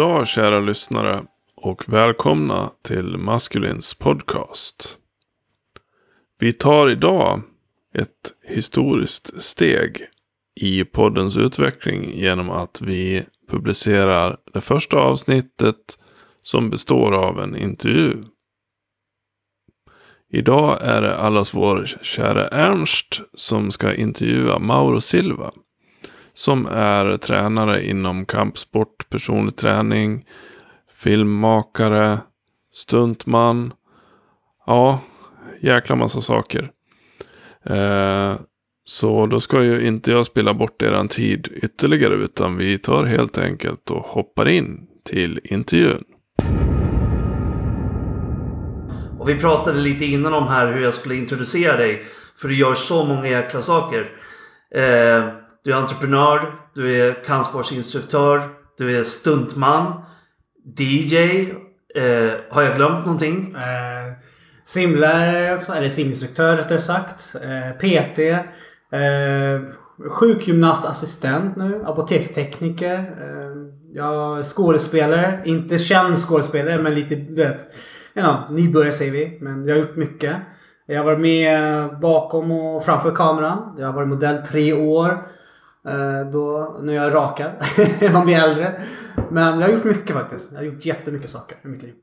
dag kära lyssnare och välkomna till Maskulins podcast. Vi tar idag ett historiskt steg i poddens utveckling genom att vi publicerar det första avsnittet som består av en intervju. Idag är det allas vår kära Ernst som ska intervjua Mauro Silva. Som är tränare inom kampsport, personlig träning, filmmakare, stuntman. Ja, jäkla massa saker. Eh, så då ska ju inte jag spela bort eran tid ytterligare utan vi tar helt enkelt och hoppar in till intervjun. Och vi pratade lite innan om här hur jag skulle introducera dig. För du gör så många jäkla saker. Eh, du är entreprenör, du är kampsportsinstruktör, du är stuntman, DJ. Eh, har jag glömt någonting? Eh, simlärare också, eller siminstruktör rättare sagt. Eh, PT. Eh, sjukgymnastassistent nu. Apotekstekniker. Eh, jag är skådespelare. Inte känd skådespelare men lite, du vet. You know, nybörjare säger vi. Men jag har gjort mycket. Jag har varit med bakom och framför kameran. Jag har varit modell tre år. Eh, då, nu är jag rakad. Man blir äldre. Men jag har gjort mycket faktiskt. Jag har gjort jättemycket saker i mitt liv.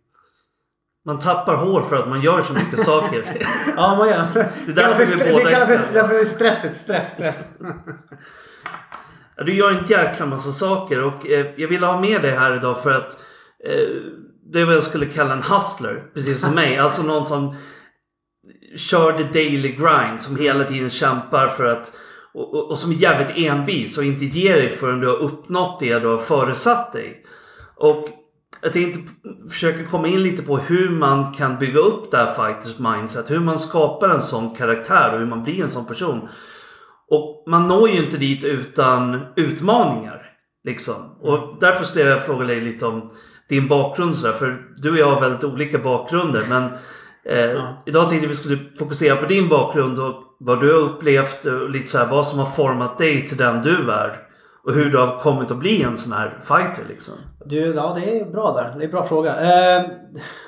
Man tappar hår för att man gör så mycket saker. Ja, man gör. Det vi det är kallas för, spända. därför är det stressigt. Stress, stress. Du gör en jäkla massa saker och eh, jag ville ha med dig här idag för att eh, det är vad jag skulle kalla en hustler. Precis som mig. Alltså någon som kör the daily grind. Som hela tiden kämpar för att och, och, och som är jävligt envis och inte ger dig förrän du har uppnått det du har föresatt dig. Och jag tänkte försöka komma in lite på hur man kan bygga upp det här fighters mindset. Hur man skapar en sån karaktär och hur man blir en sån person. Och man når ju inte dit utan utmaningar. Liksom. Och därför skulle jag fråga dig lite om din bakgrund sådär. För du och jag har väldigt olika bakgrunder. Men Ja. idag tänkte vi skulle fokusera på din bakgrund och vad du har upplevt och lite så här, vad som har format dig till den du är. Och hur du har kommit att bli en sån här fighter liksom. Du, ja det är bra där. Det är en bra fråga. Eh,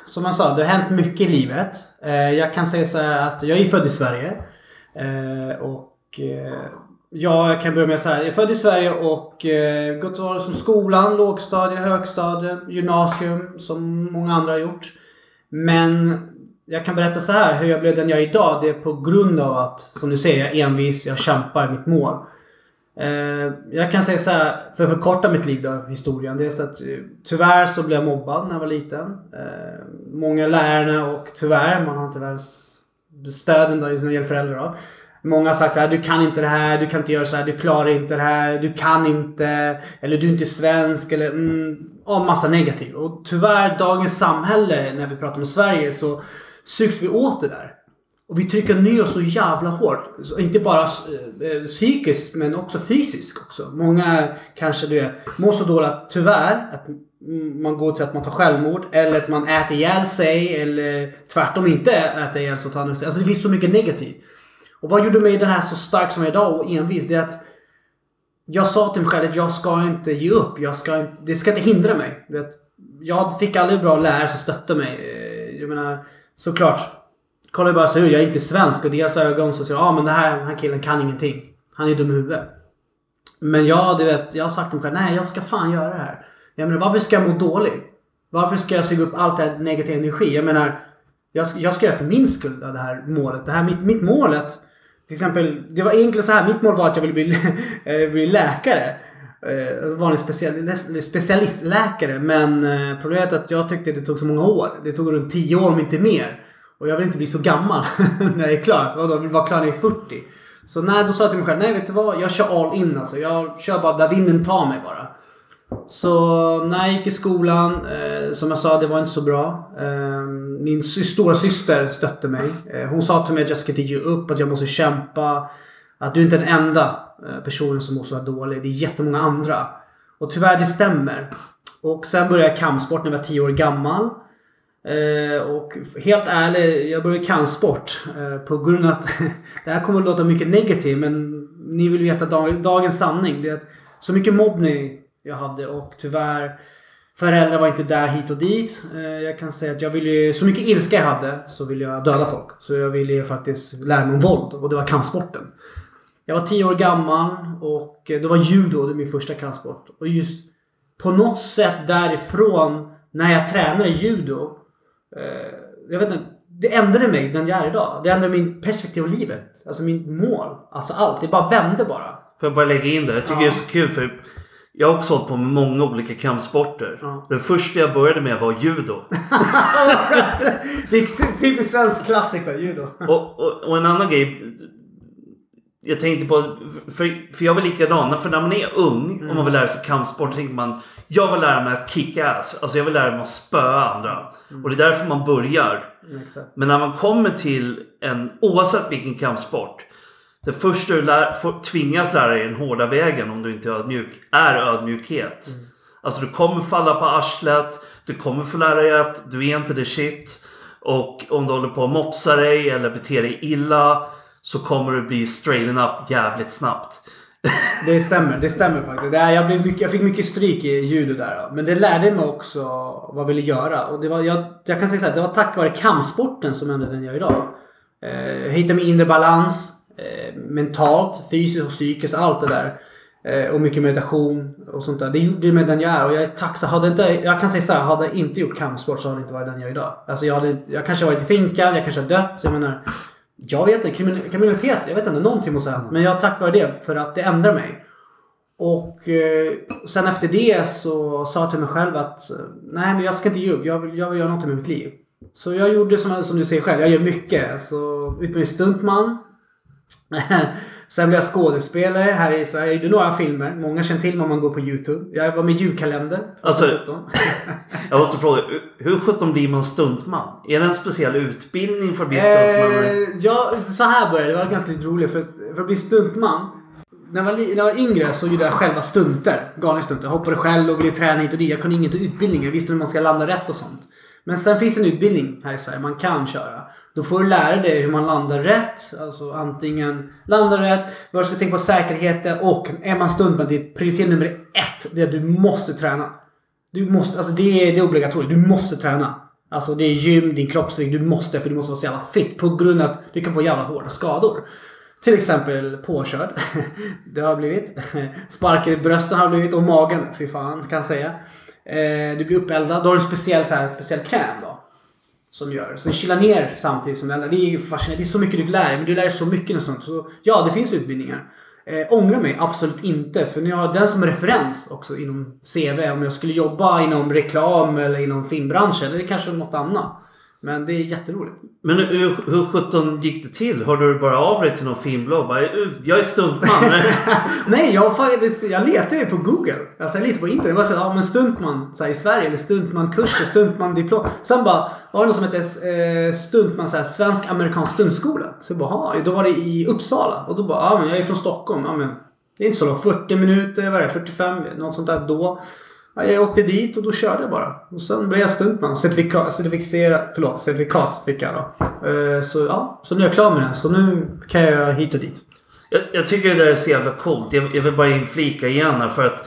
som jag sa, det har hänt mycket i livet. Eh, jag kan säga så här att jag är född i Sverige. Eh, och eh, ja, jag kan börja med att säga jag är född i Sverige och eh, gått år som skolan, lågstadie, högstadie, gymnasium som många andra har gjort. Men jag kan berätta så här hur jag blev den jag är idag. Det är på grund av att, som du säger, jag är envis, jag kämpar mitt mål. Eh, jag kan säga så här, för att förkorta mitt liv då, historien. Det är så att eh, tyvärr så blev jag mobbad när jag var liten. Eh, många lärare och tyvärr, man har inte världens stöden då när det gäller föräldrar då. Många har sagt så här, du kan inte det här, du kan inte göra så här, du klarar inte det här, du kan inte, eller du är inte svensk, eller mm, ja, massa negativ. Och tyvärr, dagens samhälle, när vi pratar om Sverige, så sugs vi åt det där. Och vi trycker ner oss så jävla hårt. Så inte bara eh, eh psykiskt men också fysiskt också. Många kanske du vet, mår så dåligt att tyvärr att man går till att man tar självmord eller att man äter ihjäl sig eller tvärtom inte äter ihjäl sig och tar sig. Alltså det finns så mycket negativt. Och vad gjorde mig den här så stark som jag är idag och envis? Det är att jag sa till mig själv att jag ska inte ge upp. Jag ska, det ska inte hindra mig. Jag fick aldrig bra lärare som stötte mig. Eh, jag menar, såklart. kollar ju bara så hur jag är inte svensk och i deras ögon så säger jag ah, men det här, den här killen kan ingenting. Han är dum i huvudet. Men jag, du vet, jag har sagt till mig själv, nej jag ska fan göra det här. Jag menar, varför ska jag må dåligt? Varför ska jag suga upp allt det här negativ energi? Jag menar, jag, ska- jag ska göra för min skull det här målet. Det här, mitt, mitt målet. Till exempel, det var egentligen så här. Mitt mål var att jag ville bli, eh, bli läkare. Eh, vanlig en special, specialistläkare. Men eh, problemet är att jag tyckte det tog så många år. Det tog runt 10 år om inte mer. Och jag vill inte bli så gammal när jag är klar. Vadå, jag vill vara klar när jag är 40. Så nej, då sa jag till mig själv, nej vet du vad? Jag kör all in alltså. Jag kör bara där vinden tar mig bara. Så när jag gick i skolan, eh, som jag sa, det var inte så bra. Eh, min sy- stora syster stötte mig. Eh, hon sa till mig att jag ska inte ge upp, att jag måste kämpa. Att du är inte den enda Eh, personen som mår så här dåligt. Det är jättemånga andra. Och tyvärr, det stämmer. Och sen började jag kampsport när jag var 10 år gammal. Eh, och helt ärligt, jag började kampsport eh, på grund av att det här kommer att låta mycket negativt men ni vill veta dag, dagens sanning. Det är att så mycket mobbning jag hade och tyvärr Föräldrar var inte där hit och dit. Eh, Jag kan säga att jag ville så mycket ilska jag hade så ville jag döda folk. Så jag ville ju faktiskt lära mig om våld och det var kampsporten. Jag var 10 år gammal och det var judo, det min första kampsport. Och just på något sätt därifrån, när jag tränade judo. Eh, jag vet inte, det ändrade mig den jag är idag. Det ändrade min perspektiv av livet. Alltså min mål. Alltså allt. Det bara vände bara. Får jag bara lägga in det? Jag tycker Ja. det är så kul för jag har också hållit på med många olika kampsporter. Ja. Det första jag började med var judo. det är typiskt svensk klassik så här, judo. Och, och, och en annan grej. Jag tänkte på, för, för jag var likadan. För när man är ung och man vill lära sig kampsport tänker man jag vill lära mig att kicka ass. Alltså jag vill lära mig att spöa andra. Och det är därför man börjar. Exakt. Men när man kommer till en, oavsett vilken kampsport. Det första du lär, får, tvingas lära dig den hårda vägen om du inte är ödmjuk. Är ödmjukhet. Alltså du kommer falla på arslet. Du kommer få lära dig att du är inte the shit. Och om du håller på att mopsa dig eller beter dig illa. Så kommer du bli straighten up jävligt snabbt. Det stämmer, det stämmer faktiskt. Det jag, blev mycket, jag fick mycket stryk i judo där. Men det lärde mig också vad jag ville göra. Och det var, jag, jag kan säga så här, det var tack vare kampsporten som hände den jag är idag. Eh, jag hittade min inre balans. Eh, mentalt, fysiskt och psykiskt. Allt det där. Eh, och mycket meditation och sånt där. Det gjorde mig den jag är. Och jag är tacksam. Hade inte, jag kan säga så här, hade jag inte gjort kampsport så hade jag inte varit den jag är idag. Alltså jag, hade, jag kanske varit i finkan, jag kanske har dött. Så jag menar, jag vet inte, kriminalitet, jag vet inte, någonting måste ha hänt. Men jag tack vare det, för att det ändrar mig. Och eh, sen efter det så sa jag till mig själv att eh, nej men jag ska inte ge upp, jag vill, jag vill göra någonting med mitt liv. Så jag gjorde som, som du säger själv, jag gör mycket. Så utbildning stuntman. Sen blev jag skådespelare här i Sverige. Jag gjorde några filmer. Många känner till mig om man går på YouTube. Jag var med i julkalender Alltså- 2017. Jag måste fråga, hur sjutton blir man stuntman? Är det en speciell utbildning för att bli stuntman? Eh, ja, så här började det. Det var ganska lite roligt. För, för att bli stuntman. När jag, var, när jag var yngre så gjorde jag själva stunter. Galna stunter. Jag hoppade själv och ville träna hit och dit. Jag kunde inget utbildning. Jag visste hur man ska landa rätt och sånt. Men sen finns det en utbildning här i Sverige man kan köra. Då får du lära dig hur man landar rätt. Alltså antingen landar rätt, vad du ska tänka på säkerheten och är man stuntman, det är prioritet nummer ett. Det är att du måste träna. Du måste, alltså det är, det är obligatoriskt. Du måste träna. Alltså det är gym, din kroppsvikt, du måste för du måste vara så jävla fit på grund av att du kan få jävla hårda skador. Till exempel påkörd. Det har blivit. Sparkar i brösten har blivit och magen. Fy fan kan jag säga. Eh, du blir uppeldad. Då har du en speciell, så här, speciell kräm då. Som gör. Så den kylar ner samtidigt som den eldar. Det är ju fascinerande. Det är så mycket du lär dig. Men du lär dig så mycket någonstans. Så ja, det finns utbildningar. Eh, ångrar mig absolut inte. För nu har jag den som referens också inom CV. Om jag skulle jobba inom reklam eller inom filmbranschen. Eller kanske något annat. Men det är jätteroligt. Men hur, hur sjutton gick det till? Hörde du bara av dig till någon filmblogg? Bara, "Uh, Jag är stuntman. Nej, jag, faktiskt, jag letade ju på Google. Alltså jag letade på internet. Bara såhär, ja men stuntman så här, i Sverige. Eller stuntmankurser, stuntman-diplom. Sen bara, var det något som hette eh, stuntman, så här, svensk amerikansk stuntskola. Så jag bara, då var det i Uppsala. Och då bara, ja men jag är från Stockholm. Ja men det är inte så långt. 40 minuter, vad är det? 45, något sånt där då. Ja, jag åkte dit och då körde jag bara. Och sen blev jag stuntman. Certifikat, förlåt, certifikat fick jag då. Eh, så ja, så nu är jag klar med det. Så nu kan jag göra hit och dit. Jag, jag tycker det där är så jävla coolt. Jag, jag vill bara inflika igen här för att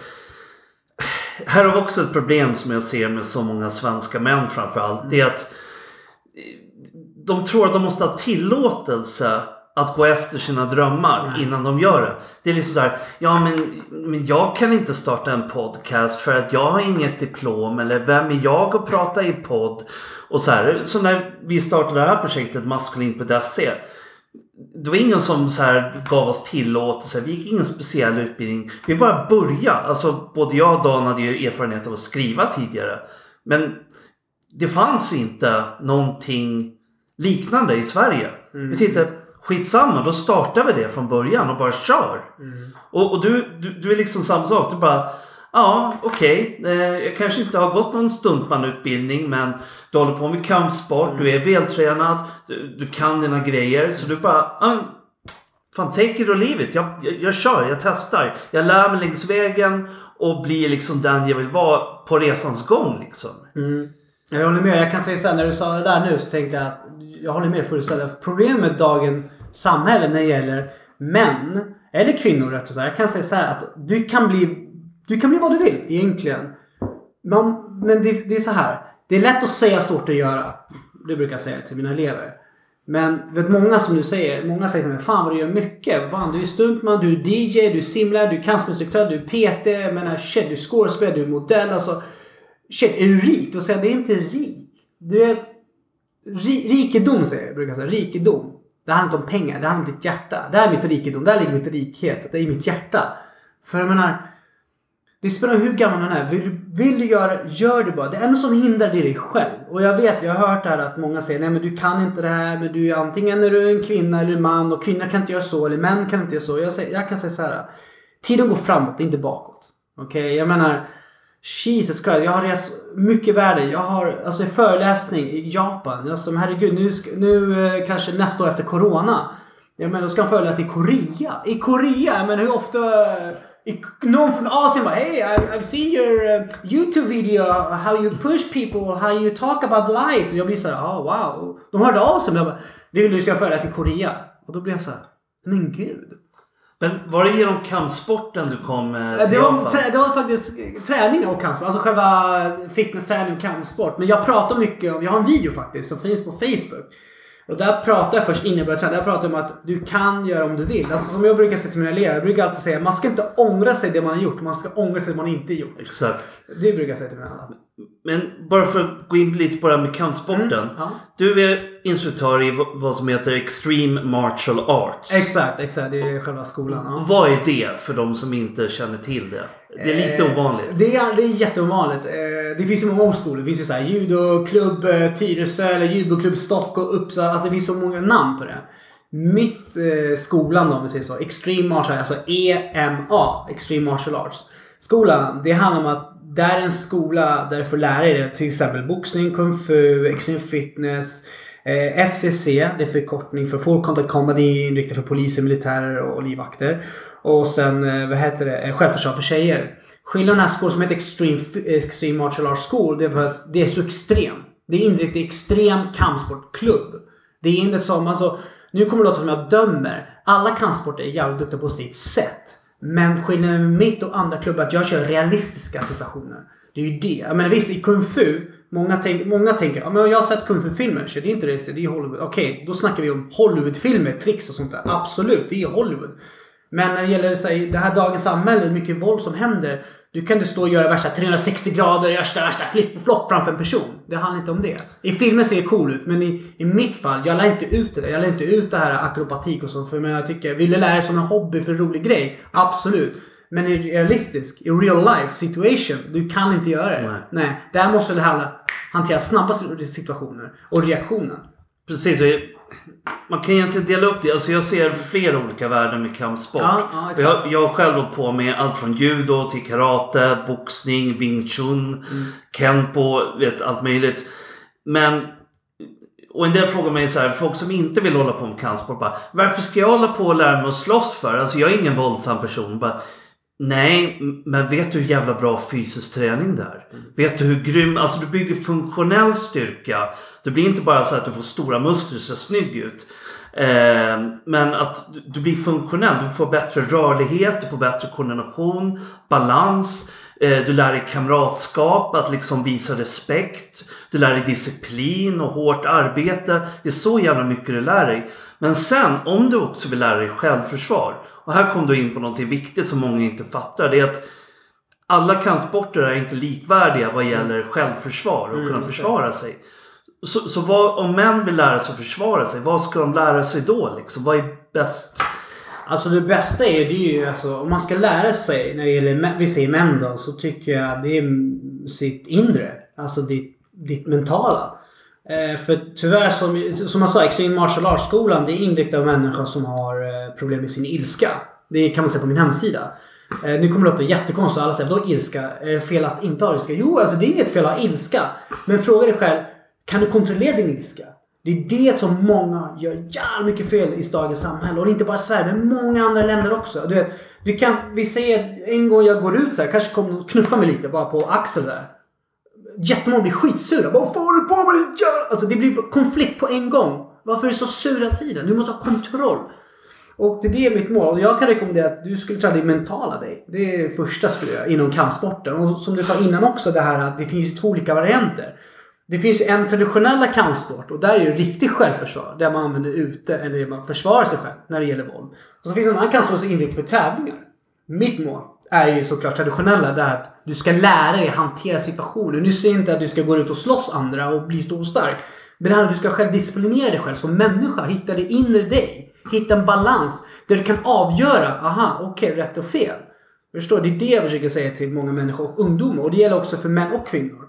här har vi också ett problem som jag ser med så många svenska män framförallt. Det är att de tror att de måste ha tillåtelse att gå efter sina drömmar innan de gör det. Det är liksom så här, ja men, men jag kan inte starta en podcast för att jag har inget diplom eller vem är jag att prata i podd? Och så här, så när vi startade det här projektet maskulint.se det var ingen som så här gav oss tillåtelse. Vi gick ingen speciell utbildning. Vi bara började. Alltså både jag och Dan hade ju erfarenhet av att skriva tidigare. Men det fanns inte någonting liknande i Sverige. Vi tänkte skitsamma, då startar vi det från början och bara kör. Och, och du, du, du är liksom samma sak. Du bara Ja, okej. Eh, jag kanske inte har gått någon stuntmanutbildning men du håller på med kampsport, du är vältränad, du, du kan dina grejer. Så du bara... Ah, fan, take it or leave it. Jag, jag, jag kör, jag testar. Jag lär mig längs vägen och blir liksom den jag vill vara på resans gång liksom. Mm. Jag håller med. Jag kan säga så här, när du sa det där nu så tänkte jag att jag håller med fullständigt. Problemet med dagens samhälle när det gäller män, eller kvinnor rättare sagt. Jag kan säga så här att du kan bli, du kan bli vad du vill egentligen. Men, men det, det är så här. Det är lätt att säga svårt att göra. Det brukar jag säga till mina elever. Men vet många som du säger, många säger till mig Fan vad du gör mycket. Fan, du är stuntman, du är DJ, du är simlärare, du är cancermusiktör, du är PT. men shit, du är skådespelare, du är modell. Alltså, shit, är du rik? Då säger jag, det är inte rik. Du är ri, rikedom säger jag, brukar jag säga. Rikedom. Det handlar inte om pengar, det handlar om ditt hjärta. Det är mitt rikedom, där ligger mitt rikhet. Det är mitt hjärta. För jag menar, det spelar hur gammal man är. Vill, vill du göra gör det bara. Det enda som hindrar det är dig själv. Och jag vet, jag har hört det här att många säger nej men du kan inte det här. Men du är antingen är du en kvinna eller en man och kvinnor kan inte göra så eller män kan inte göra så. Jag, säger, jag kan säga så här. Tiden går framåt, inte bakåt. Okej, okay? jag menar Jesus Christ, jag har rest mycket i världen. Jag har alltså föreläsning i Japan. Alltså, herregud, nu, nu eh, kanske nästa år efter Corona. Jag menar, då ska han föreläsa i Korea. I Korea! Jag menar hur ofta eh, någon från Asien bara Hey, I've seen your uh, YouTube video how you push people, how you talk about life. Jag blir såhär, oh, ah, wow. De hörde av sig. Men jag bara, du vill du ska föreläsa i Korea? Och då blir jag såhär, men gud. Men var det genom kampsporten du kom eh, till det var, trä, det var faktiskt träning och kampsport. Alltså själva fitnessträning och kampsport. Men jag pratar mycket om, jag har en video faktiskt som finns på Facebook. Och där pratar jag först träna. Där pratar jag om att du kan göra om du vill. Alltså som jag brukar säga till mina elever. Jag brukar alltid säga man ska inte ångra sig det man har gjort. Man ska ångra sig det man inte gjort. Exakt. Det brukar jag säga till mina elever. Men bara för att gå in lite på det här med kampsporten. Mm, ja. Du är instruktör i vad som heter Extreme Martial Arts. Exakt, exakt. Det är själva skolan. Ja. Vad är det för de som inte känner till det? Det är lite eh, ovanligt. Det är, det är jätteovanligt. Eh, det finns ju många skolor. Det finns ju såhär judoklubb eh, Tyresö eller judoklubb Stock och Uppsala. Alltså det finns så många namn på det. Mitt eh, skolan då, om vi säger så. Extreme Martial Arts, alltså EMA. Extreme Martial Arts. Skolan, det handlar om att det är en skola där du får lära dig till exempel boxning, kung fu, extreme fitness. Eh, FCC, det är förkortning för Full Contact Comedy, inriktat för poliser, militärer och livvakter. Och sen, eh, vad heter det, eh, självförsvar för tjejer. Skillnaden här skolan som heter Extreme, eh, Extreme Martial Arts School, det är för att det är så extrem. Det är inriktat i extrem kampsportklubb. Det är inte som, alltså, nu kommer det låta som jag dömer. Alla kampsporter är jävligt duktiga på sitt sätt. Men skillnaden med mitt och andra klubbar är att jag kör realistiska situationer. Det är ju det. Jag menar visst, i Kung Fu. Många, tänk, många tänker ja, men jag har sett Kung Fu-filmer. Så det är inte realistiskt, det är Hollywood. Okej, då snackar vi om Hollywood-filmer, tricks och sånt där. Absolut, det är Hollywood. Men när det gäller sig, det här dagens samhälle, mycket våld som händer. Du kan inte stå och göra värsta 360 grader, värsta, värsta flipp-flopp framför en person. Det handlar inte om det. I filmer ser det cool ut, men i, i mitt fall, jag lär inte ut det. Jag lär inte ut det här akrobatik och sånt. För jag tycker, vill du lära dig som en hobby för en rolig grej? Absolut. Men i realistisk, i real life situation, du kan inte göra det. Nej. Nej där måste du hantera snabba situationer och reaktionen. Precis. Man kan egentligen dela upp det. Alltså jag ser flera olika värden med kampsport. Ja, ja, jag, jag har själv hållit på med allt från judo till karate, boxning, wing chun, mm. kenpo, vet, allt möjligt. Men och en del frågar mig så här, folk som inte vill hålla på med kampsport bara Varför ska jag hålla på och lära mig att slåss för? Alltså jag är ingen våldsam person. Bara, Nej, men vet du hur jävla bra fysisk träning det är? Mm. Vet du hur grym... Alltså du bygger funktionell styrka. Det blir inte bara så att du får stora muskler och ser snygg ut. Eh, men att du blir funktionell. Du får bättre rörlighet, du får bättre koordination, balans. Eh, du lär dig kamratskap, att liksom visa respekt. Du lär dig disciplin och hårt arbete. Det är så jävla mycket du lär dig. Men sen, om du också vill lära dig självförsvar. Och här kom du in på någonting viktigt som många inte fattar. Det är att alla kampsporter är inte likvärdiga vad gäller självförsvar och mm, kunna försvara sig. Så, så vad, om män vill lära sig att försvara sig, vad ska de lära sig då? Liksom? Vad är bäst? Alltså det bästa är, det är ju alltså, om man ska lära sig när det gäller, vi säger män då, så tycker jag det är sitt inre. Alltså ditt, ditt mentala. Eh, för tyvärr som, som jag sa, Extreme Martial Arts-skolan det är inriktat av människor som har eh, problem med sin ilska. Det kan man se på min hemsida. Eh, nu kommer det låta jättekonstigt. Alla säger då ilska. Är det fel att inte ha ilska? Jo, alltså det är inget fel att ha ilska. Men fråga dig själv. Kan du kontrollera din ilska? Det är det som många gör jävligt mycket fel i dagens samhälle. Och inte bara Sverige, men många andra länder också. Du, du kan, vi säger en gång jag går ut så här, kanske kommer och knuffar mig lite bara på axeln där. Jättemånga blir skitsura. Vad fan håller du på med Det? Alltså det blir konflikt på en gång. Varför är du så sur hela tiden? Du måste ha kontroll. Och det är mitt mål. Och jag kan rekommendera att du skulle träna din mentala dig. Det är det första skulle jag göra inom kampsporten. Och som du sa innan också det här att det finns två olika varianter. Det finns en traditionella kampsport och där är det riktigt självförsvar. Där man använder ute eller man försvarar sig själv när det gäller våld. Och så finns det en annan kampsport som är inriktad för tävlingar. Mitt mål är ju såklart traditionella där att du ska lära dig hantera situationen. Nu säger inte att du ska gå ut och slåss andra och bli stor och stark. Men det handlar om att du ska själv disciplinera dig själv som människa. Hitta det inre dig. Hitta en balans där du kan avgöra, aha, okej, okay, rätt och fel. Förstår? Det är det jag försöker säga till många människor och ungdomar. Och det gäller också för män och kvinnor.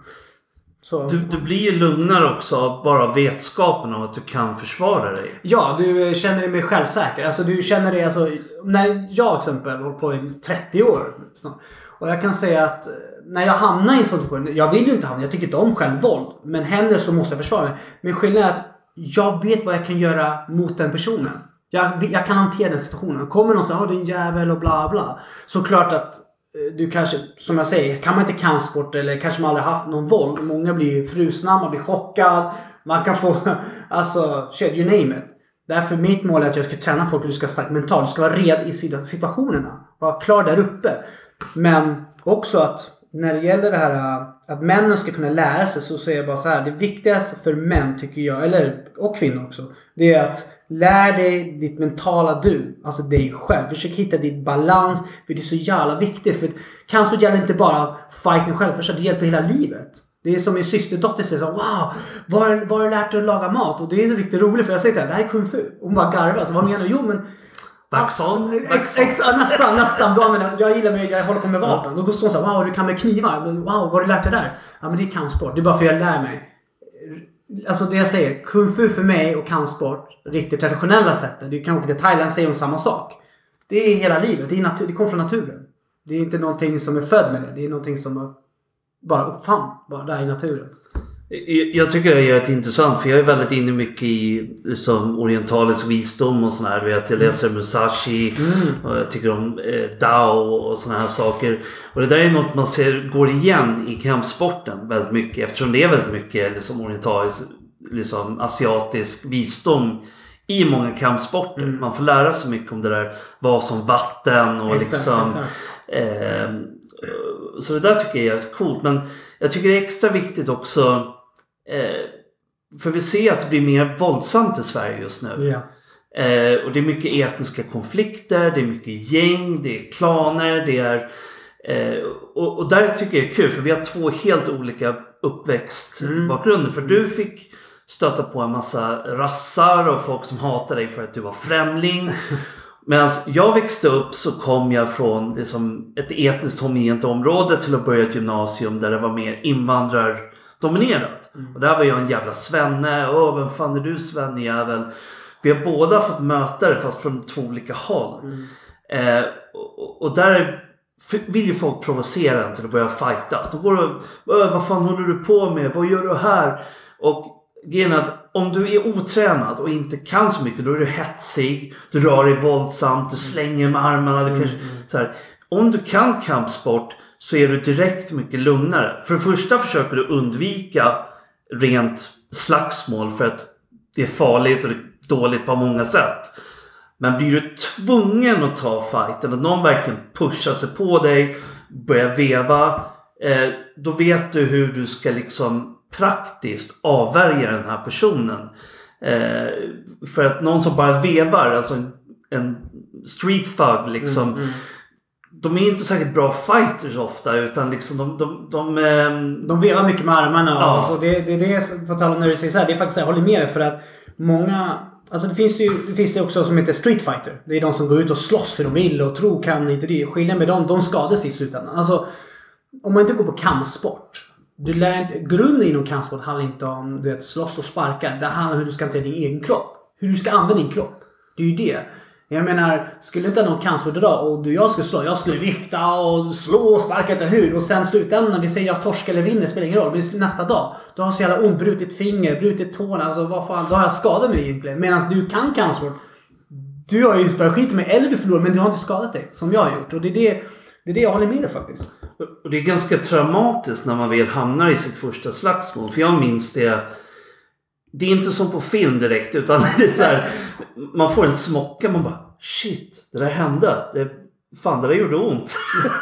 Så. Du, du blir ju lugnare också av bara vetskapen om att du kan försvara dig. Ja, du känner dig mer självsäker. Alltså du känner dig alltså... När jag till exempel hållit på i 30 år snart. Och jag kan säga att när jag hamnar i en sån situation. Jag vill ju inte hamna Jag tycker inte om självvåld. Men händer så måste jag försvara mig. Men skillnaden är att jag vet vad jag kan göra mot den personen. Jag, jag kan hantera den situationen. Kommer någon och säger att din jävel och bla bla. Såklart att Eh, Eh, du kanske, som jag säger, kan man inte kampsport eller kanske man aldrig haft någon våld. Många blir frusna, man blir chockad. Man kan få, alltså, shit, you name it. Därför mitt mål är att jag ska träna folk och du ska starkt mentalt. Du ska vara red i situationerna. Vara klar där uppe. Men också att när det gäller det här äh, att männen ska kunna lära sig så säger jag bara så här. Det viktigaste för män tycker jag, eller och kvinnor också. Det är att lär dig ditt mentala du. Alltså dig själv. Försök hitta ditt balans. För det är så jävla viktigt. För cancer gäller inte bara fight med självförsvar. Det hjälper hela livet. Det är som min systerdotter säger så Wow! Var, var har du lärt dig att laga mat? Och det är så riktigt roligt för jag säger till henne, det här är kung fu. Och hon bara garvar. Alltså, vad menar du? Jo men Vaxholm? Ex, ex, nästan, nästan. Då använder, jag gillar med, jag håller på med vapen. Och då står hon såhär, wow du kan med knivar. Wow, vad har du lärt dig där? Ja men det är kampsport. Det är bara för att jag lär mig. Alltså det jag säger, kung fu för mig och kampsport, riktigt traditionella sättet. Du kan åka till Thailand och säga om samma sak. Det är hela livet. Det, är natur, det kommer från naturen. Det är inte någonting som är född med det. Det är någonting som bara uppfann. Bara där i naturen. Jag tycker det är intressant för jag är väldigt inne mycket i liksom, orientalisk visdom och sådär. Jag mm. läser Musashi mm. och jag tycker om eh, Dao och sådana här saker. Och det där är något man ser går igen i kampsporten väldigt mycket eftersom det är väldigt mycket liksom, orientalisk, liksom, asiatisk visdom i många kampsporter. Mm. Man får lära sig mycket om det där vad som vatten och exakt, liksom exakt. Eh, så det där tycker jag är coolt. Men jag tycker det är extra viktigt också för vi ser att det blir mer våldsamt i Sverige just nu. Yeah. Eh, och det är mycket etniska konflikter, det är mycket gäng, det är klaner, det är... Eh, och, och, där tycker jag det är kul för vi har två helt olika uppväxtbakgrunder. Mm. För du fick stöta på en massa rassar och folk som hatade dig för att du var främling. Medan jag växte upp så kom jag från liksom, ett etniskt homogent område till att börja ett gymnasium där det var mer invandrardominerat. Mm. Och där var jag en jävla svenne. Åh, vem fan är du svennejävel? Vi har båda fått möta det fast från två olika håll. Mm. Eh, och, och, där vill ju folk provocera en till att börja fightas. De går och Vad fan håller du på med? Vad gör du här? Och grejen är att om du är otränad och inte kan så mycket då är du hetsig. Du rör dig våldsamt. Du slänger med armarna. Du mm. kanske, så här. Om du kan kampsport så är du direkt mycket lugnare. För det första försöker du undvika rent slagsmål för att det är farligt och det är dåligt på många sätt. Men blir du tvungen att ta fighten, att någon verkligen pushar sig på dig, börjar veva. Eh, då vet du hur du ska liksom praktiskt avvärja den här personen. Eh, för att någon som bara vevar, alltså en, en street thug liksom. Mm, mm de är inte säkert bra fighters ofta utan liksom de... De, de, de, ehm, de vevar mycket med armarna. Ja. Och så det, det, det, på tal om när du säger så här, det är faktiskt, jag håller med dig för att många... Alltså det finns ju det finns också som heter Street Fighter. Det är de som går ut och slåss för de vill och tror kan inte det. Skillnaden med dem, de skadas i slutändan. Alltså, om man inte går på kampsport. Du lär, grunden inom kampsport handlar inte om du vet, slåss och sparka. Det handlar om hur du ska hantera din egen kropp. Hur du ska använda din kropp. Det är ju det. Jag menar, skulle inte någon kampsport idag och du och jag skulle slå. Jag skulle vifta och slå och sparka till hur. Och sen slutändan, vi säger jag torskar eller vinner, spelar ingen roll. Men nästa dag, då har jag så jävla ont, brutit finger, brutit tårna. Alltså vad fan, då har jag skadat mig egentligen. Medan du kan kampsport. Du har ju spöat skit med eller du förlorar, men du har inte skadat dig. Som jag har gjort. Och det är det, det, är det jag håller med dig faktiskt. Och det är ganska traumatiskt när man väl hamnar i sitt första slagsmål. För jag minns det det är inte som på film direkt utan det är så här, Man får en smocka man bara shit, det där hände. Det, fan, det där gjorde ont.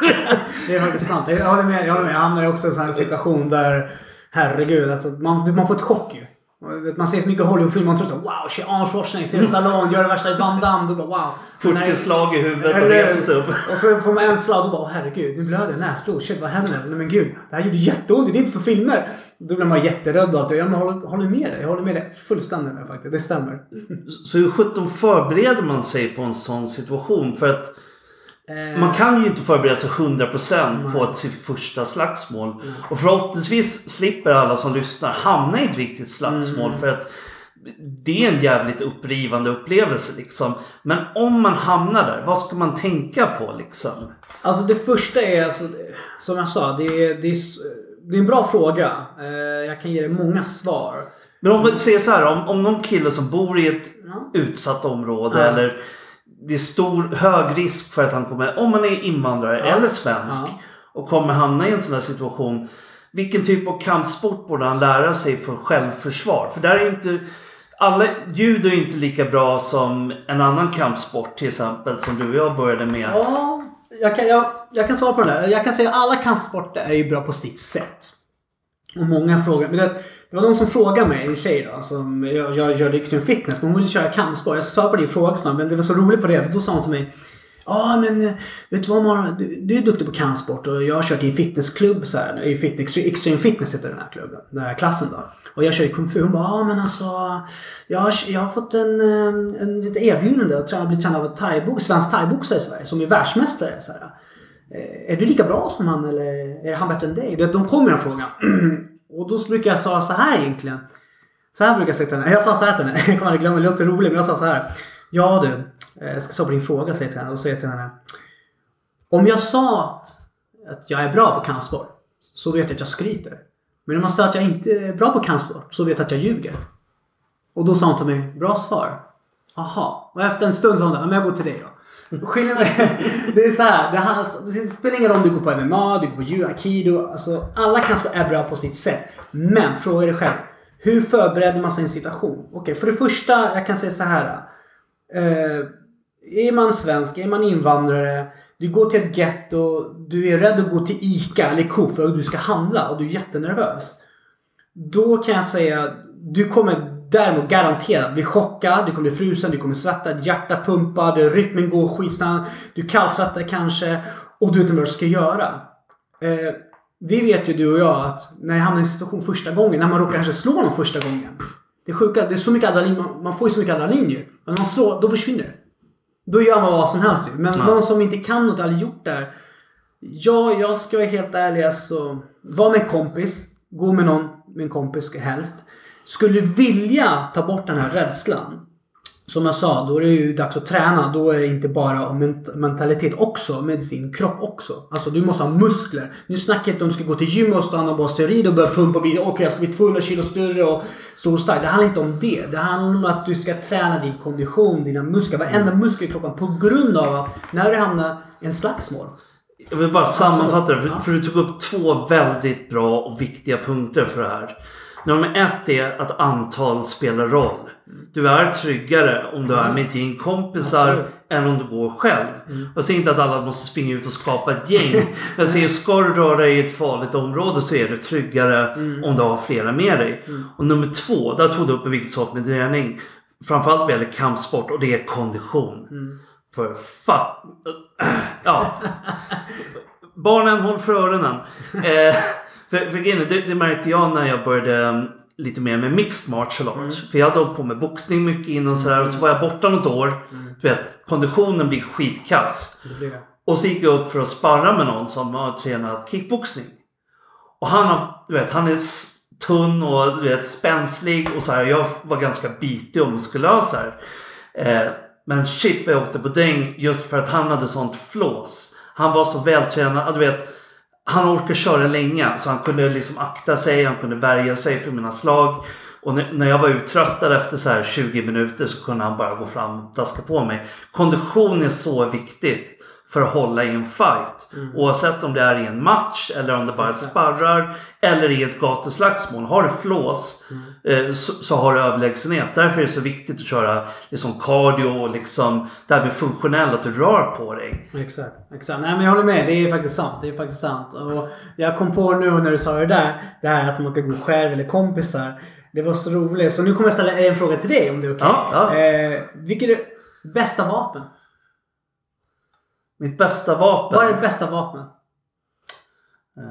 Det är faktiskt sant. Jag håller med. Jag håller med. Jag hamnar också i en sån här situation där Herregud, alltså, man, man får ett chock ju. Man ser så mycket Hollywoodfilmer man tror så wow, Arnold Schwarzenegger, Stallone, gör det värsta i Van Damme. Då bara wow. 40 slag i huvudet och reser sig upp. Och så får man en slag och bara herregud, nu blöder jag näsblod. Shit, vad händer? Nej men gud, det här gjorde jätteont. Det är inte så filmer. Då blir man jätterädd och allt. Jag håller, håller med dig. Jag håller med dig fullständigt med faktiskt. Det stämmer. Så hur sjutton förbereder man sig på en sån situation? För att man kan ju inte förbereda sig 100% på ett, sitt första slagsmål. Mm. Och förhoppningsvis slipper alla som lyssnar hamna i ett riktigt slagsmål. Mm. För att det är en jävligt upprivande upplevelse liksom. Men om man hamnar där, vad ska man tänka på liksom? Alltså det första är alltså, som jag sa, det är, det är, det är en bra fråga. Jag kan ge dig många svar. Men om vi säger så här, om, om någon kille som bor i ett ja. utsatt område ja. eller det är stor, hög risk för att han kommer, om man är invandrare ja. eller svensk och kommer hamna i en sån här situation. Vilken typ av kampsport borde han lära sig för självförsvar? För där är inte alla, judo är inte lika bra som en annan kampsport till exempel som du och jag började med. Ja, jag kan, jag, jag kan svara på det där. Jag kan säga att alla kampsporter är ju bra på sitt sätt. Och många frågar. Men det, det var någon som frågade mig, en tjej då, som jag, jag gör Dixion Fitness, men hon ville köra kampsport. Jag ska svara på din fråga snart, men det var så roligt på det. För då sa hon till mig Ja men eh, vet du vad Mara? Du, du är duktig på kampsport och jag har kört i en fitnessklubb så här. I fitness, Extreme Fitness heter den här klubben. Den här klassen då. Och jag kör i kung fu. Hon bara ja men alltså. Jag har, jag har fått en, eh, en, ett erbjudande att bli tränad av en thai svensk thaiboxare i Sverige som är världsmästare. Så här. Eh, är du lika bra som han eller är han bättre än dig? De kommer med den frågan. Och då brukar jag säga så här egentligen. Så här brukar jag säga till henne. Jag sa så här till henne. Jag kommer aldrig glömma det. låter roligt men jag sa så här. Ja du. Jag ska svara på din fråga säger jag till henne. Och säger till henne. Om jag sa att, att jag är bra på kampsport. Så vet jag att jag skryter. Men om jag sa att jag inte är bra på kampsport. Så vet jag att jag ljuger. Och då sa hon till mig. Bra svar. Aha. Och efter en stund sa hon. Ja men jag går till dig då. Skillnaden det är så här, det, här, alltså, det spelar ingen roll om du går på MMA, du går på judo, aikido. Alltså, alla kampsport är bra på sitt sätt. Men fråga dig själv. Hur förbereder man sig i en situation? Okej, okay, för det första, jag kan säga så här. Eh, är man svensk, är man invandrare, du går till ett getto, du är rädd att gå till ICA eller Coop för att du ska handla och du är jättenervös. Då kan jag säga, du kommer Däremot garanterat bli chockad, du kommer bli frusen, du kommer svettas, ditt hjärta pumpar, rytmen går skitsnabbt, du kallsvettar kanske och du vet inte vad du ska göra. Eh, vi vet ju du och jag att när jag hamnar i en situation första gången, när man råkar kanske slå någon första gången. Det är sjuka, det är så mycket adrenalin, man, man får ju så mycket adrenalin ju. Men när man slår, då försvinner det. Då gör man vad som helst. Men ja. någon som inte kan något, aldrig gjort det här. Ja, jag ska vara helt ärlig alltså. Var med en kompis. Gå med någon, med en kompis helst skulle vilja ta bort den här rädslan. Som jag sa, då är det ju dags att träna. Då är det inte bara mentalitet också, med sin kropp också. Alltså du måste ha muskler. Nu snackar jag inte om du ska gå till gym och stanna bara steroid och börja pumpa och bli okej okay, jag ska bli 200 kilo större och stor och stark. Det handlar inte om det. Det handlar om att du ska träna din kondition, dina muskler, varenda muskel i kroppen på grund av att när du hamnar i en slagsmål jag vill bara sammanfatta det, för, för, du tog upp två väldigt bra och viktiga punkter för det här. Nummer ett är att antal spelar roll. Du är tryggare om du är med ett gäng kompisar Absolut. än om du går själv. Mm. Jag säger inte att alla måste springa ut och skapa ett gäng. jag säger ska du röra dig i ett farligt område så är du tryggare mm. om du har flera med dig. Mm. Och nummer två, där tog du upp en viktig sak med träning. Framförallt vad gäller kampsport och det är kondition. Mm. För fuck... Ja. Barnen håll för öronen. Eh, för, för det, det märkte jag när jag började lite mer med mixed martial arts. Mm. För jag hade hållit på med boxning mycket innan och sådär. Mm. Och så var jag borta något år. Mm. Du vet, konditionen blir skitkass. Det det. Och så gick jag upp för att sparra med någon som har tränat kickboxning. Och han, har, du vet, han är tunn och du vet, spänslig och så här. Jag var ganska bitig och muskulös här. Eh, men shit vad jag åkte på däng just för att han hade sånt flås. Han var så vältränad. Du vet, han orkade köra länge så han kunde liksom akta sig, han kunde värja sig för mina slag. Och när jag var uttröttad efter så här 20 minuter så kunde han bara gå fram och daska på mig. Kondition är så viktigt för att hålla i en fight. Oavsett om det är i en match eller om det bara sparrar eller i ett gatuslagsmål. Har du flås eh, så, så har du överlägsenhet. Därför är det så viktigt att köra liksom cardio och liksom det här med funktionell, att du rör på dig. Exakt, exakt. Nej men jag håller med. Det är faktiskt sant. Det är faktiskt sant. Och jag kom på nu när du sa det där. Det här att man kan gå själv eller kompisar. Det var så roligt. Så nu kommer jag ställa en fråga till dig om det är okej. Ja, ja. Eh, vilket är bästa vapen? Mitt bästa vapen. Vad är det bästa vapnet? Eh,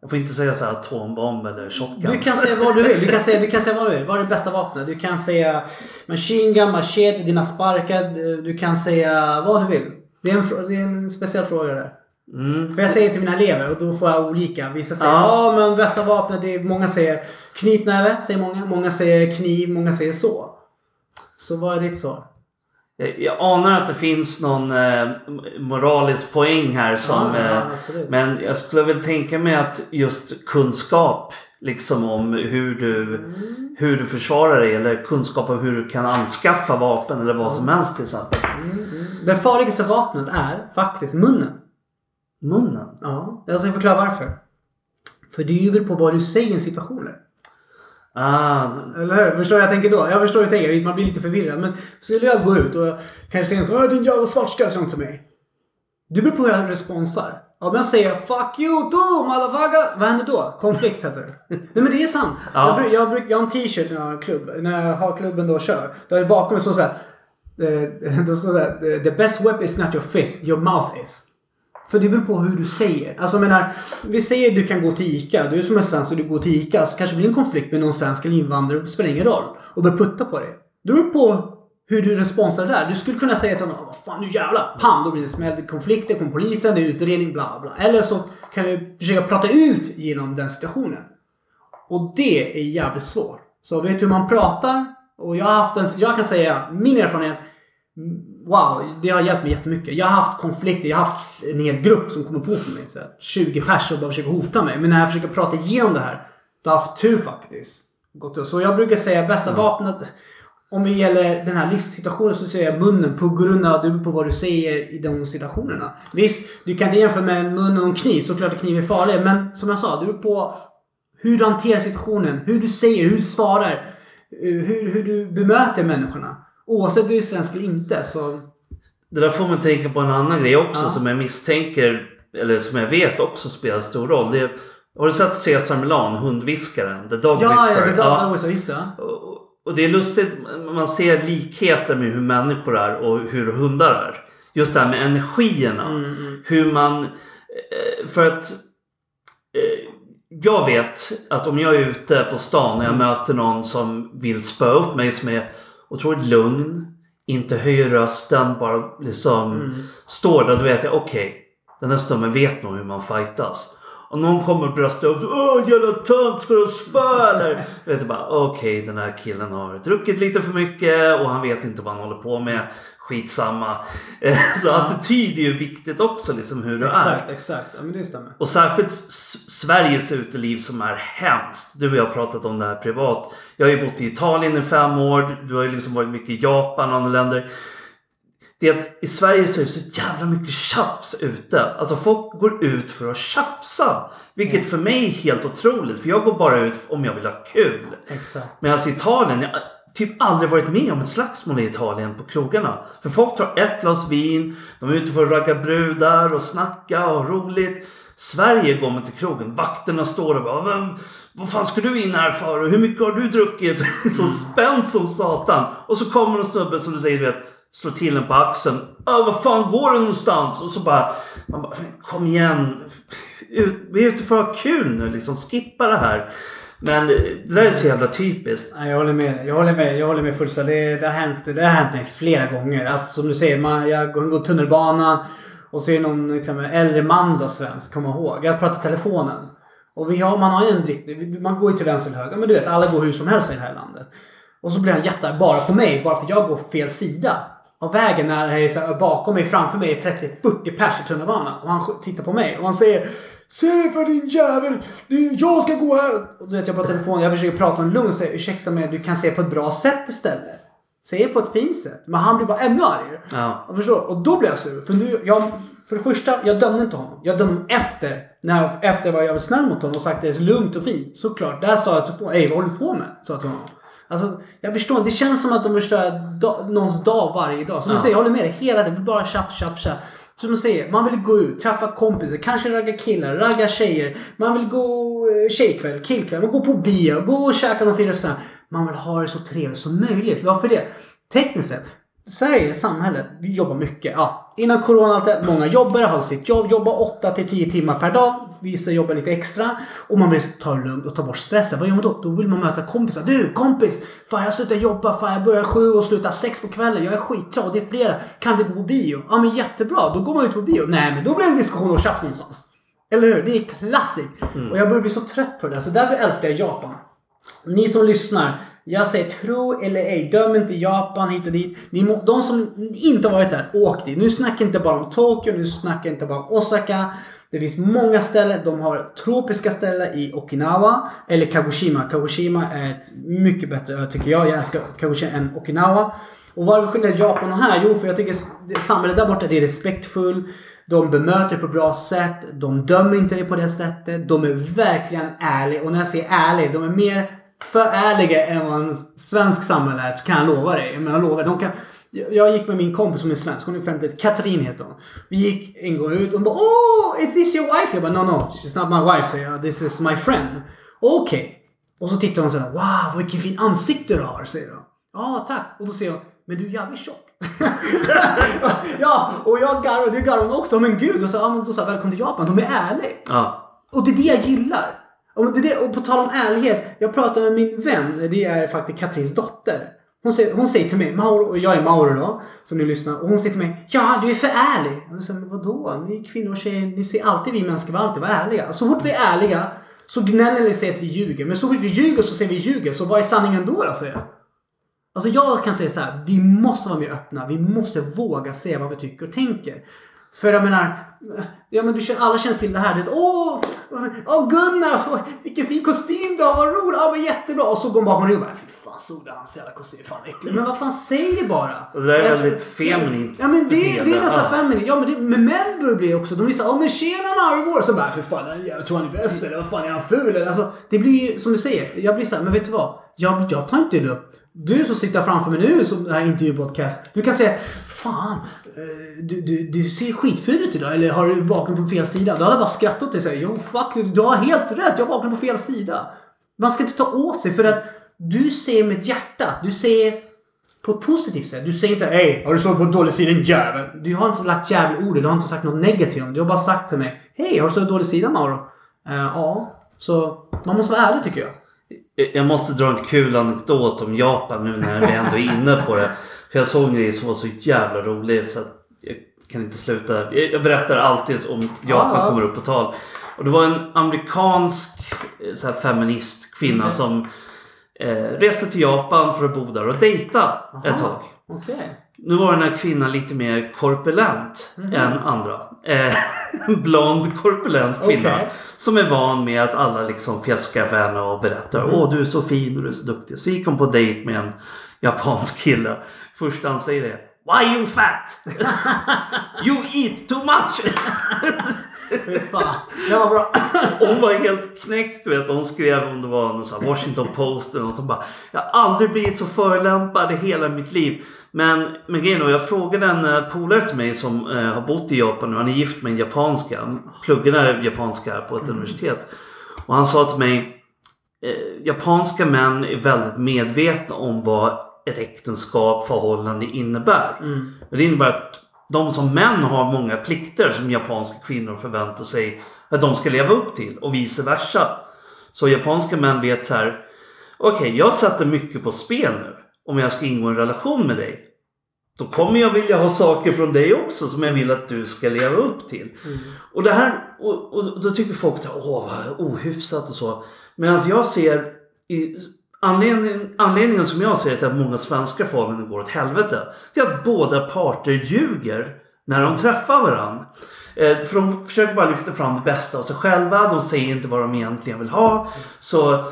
jag får inte säga så här atombomb eller shotgun. Du kan säga vad du vill. Du kan säga, du kan säga vad du vill. Vad är det bästa vapnet? Du kan säga machine gun, machete, dina sparkar. Du kan säga vad du vill. Det är en, det är en speciell fråga där. Mm. För jag säger till mina elever och då får jag olika. Vissa säger Ja. ja men bästa vapnet det är, många säger knytnäve, säger många. Många säger kniv, många säger så. Så vad är ditt svar? Jag, jag anar att det finns någon eh, moralisk poäng här som... Ja, ja, eh, men jag skulle väl tänka mig att just kunskap liksom om hur du, Mm. hur du försvarar dig eller kunskap om hur du kan anskaffa vapen eller vad som helst till exempel. Det farligaste vapnet är faktiskt munnen. Munnen. Ja, jag ska förklara varför. För det bjuder på vad du säger i en situation. Ah, Eller hur? Förstår du jag tänker då? Jag förstår hur du tänker. Man blir lite förvirrad. Men skulle jag gå ut och kanske säga Åh din jävla svartskalle sa till mig. Det beror på hur jag responsar. Om jag säger 'Fuck you too motherfucker' Vad händer då? Konflikt heter det. Nej men det är sant. Ja. Jag, bruk- jag, bruk- jag har en t-shirt när jag har, klubb, när jag har klubben då och kör. Då är det bakom mig så såhär. Det står såhär. The best weapon is not your fist, your mouth is. För det beror på hur du säger. Alltså jag menar, vi säger att du kan gå till ICA. Du är som en svensk och du går till ICA. Så kanske det blir en konflikt med någon svensk eller invandrare. Det spelar ingen roll. Och börjar putta på dig. Det beror på hur du responsar där. Du skulle kunna säga till honom. Ah, vad fan nu jävlar. Pam! Då blir det en smäll. Det konflikt. Det kommer polisen. Det är utredning. Bla bla. Eller så kan du försöka prata ut genom den situationen. Och det är jävligt svårt. Så vet du hur man pratar? Och jag har haft en, jag kan säga min erfarenhet. Wow, det har hjälpt mig jättemycket. Jag har haft konflikter. Jag har haft en hel grupp som kommer på mig. Så här, 20 pers och bara försöker hota mig. Men när jag försöker prata igenom det här. Då har jag haft tur faktiskt. Upp. Så jag brukar säga bästa vapnet. Om det gäller den här livssituationen så säger jag munnen på grund av på vad du säger i de situationerna. Visst, du kan inte jämföra med en mun och en kniv. Såklart kniv är farlig. Men som jag sa, det beror på hur du hanterar situationen. Hur du säger, hur du svarar. eh, Hur, hur du bemöter människorna. Oavsett du är svensk eller inte så... Det där får man tänka på en annan grej också Ja. som jag misstänker, eller som jag vet också spelar stor roll. Det, har du sett Cesar Milan, hundviskaren? The Dog Ja, ja, Whisperer? det där var så. Just det. Och- det är lustigt, man ser likheter med hur människor är och hur hundar är. Just det här med energierna. Mm, Hur man... eh, För att... eh, Jag vet att om jag är ute på stan och jag möter någon som vill spöa upp mig som är otroligt lugn, inte höjer rösten, bara liksom Mm. står där. Då vet jag, okej. den här snubben vet nog hur man fightas. Och någon kommer och bröstar upp. Åh jävla tönt, ska du spöa eller? Vet jag bara, okej den här killen har druckit lite för mycket och han vet inte vad han håller på med. Skitsamma. Så attityd är ju viktigt också liksom hur du är. Exakt, exakt. Ja, men det stämmer. Och särskilt Sveriges uteliv som är hemskt. Du och jag har pratat om det här privat. Jag har ju bott i Italien i fem år. Du har ju liksom varit mycket i Japan och andra länder. Det är att i Sverige så är det så jävla mycket tjafs ute. Alltså folk går ut för att tjafsa. Vilket för mig är helt otroligt. För jag går bara ut om jag vill ha kul. Exakt. Medan i Italien, jag har typ aldrig varit med om ett slagsmål i Italien på krogarna. För folk tar ett glas vin, de är ute för att ragga brudar och snacka och ha roligt. Sverige går man till krogen, vakterna står och bara vad, vad fan ska du in här för? Och hur mycket har du druckit? Så spänt som satan. Och så kommer en snubbe som du säger, du vet, slår till en på axeln. Äh, vad fan går du någonstans? Och så bara, man bara kom igen. Ut- Vi är ute för att ha kul nu liksom. Skippa det här. Men eh, det där är så jävla typiskt. Nej, jag håller med. Jag håller med, jag håller med fullständigt. Det, det, har hänt, det har hänt mig flera gånger. Att som du säger, man, jag går tunnelbanan och så är det någon liksom, äldre man då svensk, kom ihåg. Jag pratar i telefonen. Och vi har, man har ju en riktning. Man går ju till vänster eller höger. Men du vet, alla går hur som helst i det här landet. Och så blir han jättearg bara på mig, bara för att jag går fel sida av vägen när det är så här, bakom mig, framför mig är 30-40 pers i tunnelbanan. Och han tittar på mig och han säger Se för din jävel! Jag ska gå här! Och du vet, jag på telefon, jag försöker prata om lugn och säger ursäkta mig, du kan säga på ett bra sätt istället. Säg på ett fint sätt. Men han blir bara ännu argare. Ja. Jag förstår. Och då blir jag sur. För nu, jag, För det första, jag dömde inte honom. Jag dömde efter. När, efter vad jag var snäll mot honom och sagt det är så lugnt och fint. Såklart. Där sa jag till Ey, vad håller du på med? Sa jag till honom. Alltså, jag förstår inte. Det känns som att de förstör da, någons dag varje dag. Som Ja. du säger, jag håller med dig. Hela tiden. Bara tjapp, tjapp, tjapp. Som du säger, man vill gå ut, träffa kompisar, kanske ragga killar, ragga tjejer. Man vill gå eh, tjejkväll, killkväll, man går på bio, gå och käka någon fin restaurang. Man vill ha det så trevligt som möjligt. Varför det? Tekniskt sett, Sverige, samhälle, vi jobbar mycket. Ja, innan corona, många jobbare har sitt jobb, jobbar 8 till 10 timmar per dag. Vissa jobbar lite extra. Och man vill ta det lugnt och ta bort stressen. Vad gör man då? Då vill man möta kompisar. Du kompis! Fan jag slutar jobba, fan jag börjar sju och slutar sex på kvällen. Jag är skittrött, det är fredag. Kan du gå på bio? Ja men jättebra, då går man ut på bio. Nej men då blir det en diskussion och tjafs någonstans. Eller hur? Det är klassik. Och jag börjar bli så trött på det där. Så därför älskar jag Japan. Ni som lyssnar, jag säger tro eller ej. Döm inte Japan hit och dit. Ni må, de som inte har varit där, åk dit. Nu snackar jag inte bara om Tokyo, nu snackar jag inte bara om Osaka. Det finns många ställen. De har tropiska ställen i Okinawa eller Kagoshima. Kagoshima är ett mycket bättre ö tycker jag. Jag älskar Kagoshima än Okinawa. Och vad skiljer Japan och här? Jo, för jag tycker samhället där borta det är respektfull. De bemöter dig på bra sätt. De dömer inte dig på det sättet. De är verkligen ärliga. Och när jag säger ärlig, de är mer för ärliga vad en svensk samhälle är. Kan jag lova dig. Jag menar lova. De kan, jag gick med min kompis som är svensk. Hon är 51. Katrin heter hon. Vi gick en gång ut och hon bara Oh, is this your wife? Jag bara no no, she's not my wife. säger jag. This is my friend. Okej. Och så tittar hon sådär. Wow, vilken fin ansikte du har, säger hon. Ja, tack. Och då säger hon. Men du är jävligt tjock. ja, och jag garvar. Du garvar också. Men gud. Och så, ja, men då sa välkommen till Japan. De är ärliga. Ja. Och det är det jag gillar. Och, det och på tal om ärlighet. Jag pratade med min vän. Det är faktiskt Katrins dotter. Hon säger, hon säger till mig, Mauro, och jag är Mauro då, som ni lyssnar. Och hon säger till mig, ja du är för ärlig. Och jag säger, men vadå? Ni kvinnor och tjejer, ni ser alltid vi människor vara alltid vara ärliga. Så fort vi är ärliga så gnäller ni och säger att vi ljuger. Men så fort vi ljuger så säger vi ljuger. Så vad är sanningen då då, säger jag? Alltså jag kan säga så här, vi måste vara mer öppna. Vi måste våga säga vad vi tycker och tänker. För jag menar, ja men du känner, alla känner till det här. Det, åh, åh Gunnar, åh, vilken fin kostym du har, vad roligt, ja men jättebra. Och så går man bakom ryggen och bara, fy fan såg du hans jävla kostym, fan äcklig. Men vad fan, säg det bara. Det där är väldigt feminint Ja men det, det är nästan Ja. feminint. Ja men, det, men män börjar bli också, de blir såhär, ja men tjena Marvor. Så bara, för fan jag tror han är bäst eller vad fan är han ful eller? Alltså det blir ju som du säger, jag blir såhär, men vet du vad? Jag, jag tar inte det upp. Du som sitter framför mig nu som det här intervjupodcast. Du kan säga, fan, eh, du, du, du ser skitful ut idag. Eller har du vaknat på fel sida? Då hade jag bara skrattat åt dig och sagt, jo fuck, du har helt rätt. Jag vaknade på fel sida. Man ska inte ta åt sig för att du ser med ett hjärta. Du ser på ett positivt sätt. Du säger inte Hej, har du sovit på dålig sida din jävel? Du har inte lagt jävel i ordet. Du har inte sagt något negativt om det. Du har bara sagt till mig Hej, har du sovit på dålig sida Mauro? Uh, ja. Så man måste vara ärlig tycker jag. Jag måste dra en kul anekdot om Japan nu när vi ändå är inne på det. För jag såg en grej som var så jävla rolig så att jag kan inte sluta. Jag berättar alltid om Japan Ja, ja. kommer upp på tal. Och det var en amerikansk eh, så här, feminist kvinna Okej. som eh, reste till Japan för att bo där och dejta ett tag. Okej. Nu var den här kvinnan lite mer korpulent Mhm. än andra. Eh, blond korpulent kvinna. Okej. Som är van med att alla liksom fjäskar för henne och berättar Mhm. Åh du är så fin och du är så duktig. Så gick hon på dejt med en japansk kille. Första han säger är Why you fat? you eat too much! Fy fan. Det var bra. hon var helt knäckt vet. Hon skrev om det var någon sån här Washington Post eller något. Hon bara Jag har aldrig blivit så förolämpad i hela mitt liv. Men, men grejen är, jag frågade en eh, polare till mig som eh, har bott i Japan nu. Han är gift med en japanska. Han pluggade japanska på ett universitet. Och han sa till mig eh, Japanska män är väldigt medvetna om vad ett äktenskap, förhållande innebär. Mm. Det innebär att de som män har många plikter som japanska kvinnor förväntar sig att de ska leva upp till och vice versa. Så japanska män vet så här. Okej, jag sätter mycket på spel nu. Om jag ska ingå en relation med dig. Då kommer jag vilja ha saker från dig också som jag vill att du ska leva upp till. Och det här, och, och då tycker folk att åh vad ohyfsat och så. Medan jag ser i, anledningen, anledningen som jag ser till att många svenska förhållanden går åt helvete. Det är att båda parter ljuger när de träffar varandra. Eh, för de försöker bara lyfta fram det bästa av sig själva. De säger inte vad de egentligen vill ha. Så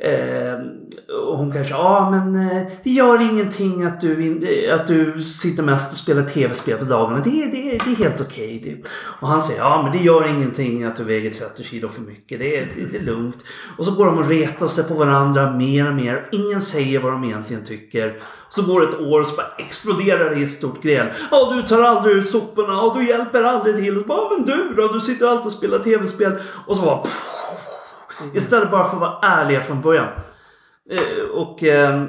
Eh, och hon kanske, ja men eh, det gör ingenting att du, in, att du sitter mest och spelar tv-spel på dagarna. Det, det, det är helt okej. Okay. Och han säger, ja men det gör ingenting att du väger 30 kilo för mycket. Det är, det är lugnt. Och så går de och retar sig på varandra mer och mer. Ingen säger vad de egentligen tycker. Så går det ett år och så bara exploderar det i ett stort gräl. Ja, du tar aldrig ut soporna och du hjälper aldrig till. Och så bara, men du då? Du sitter alltid och spelar tv-spel. Och så bara... Istället bara för att vara ärliga från början. Eh, och eh,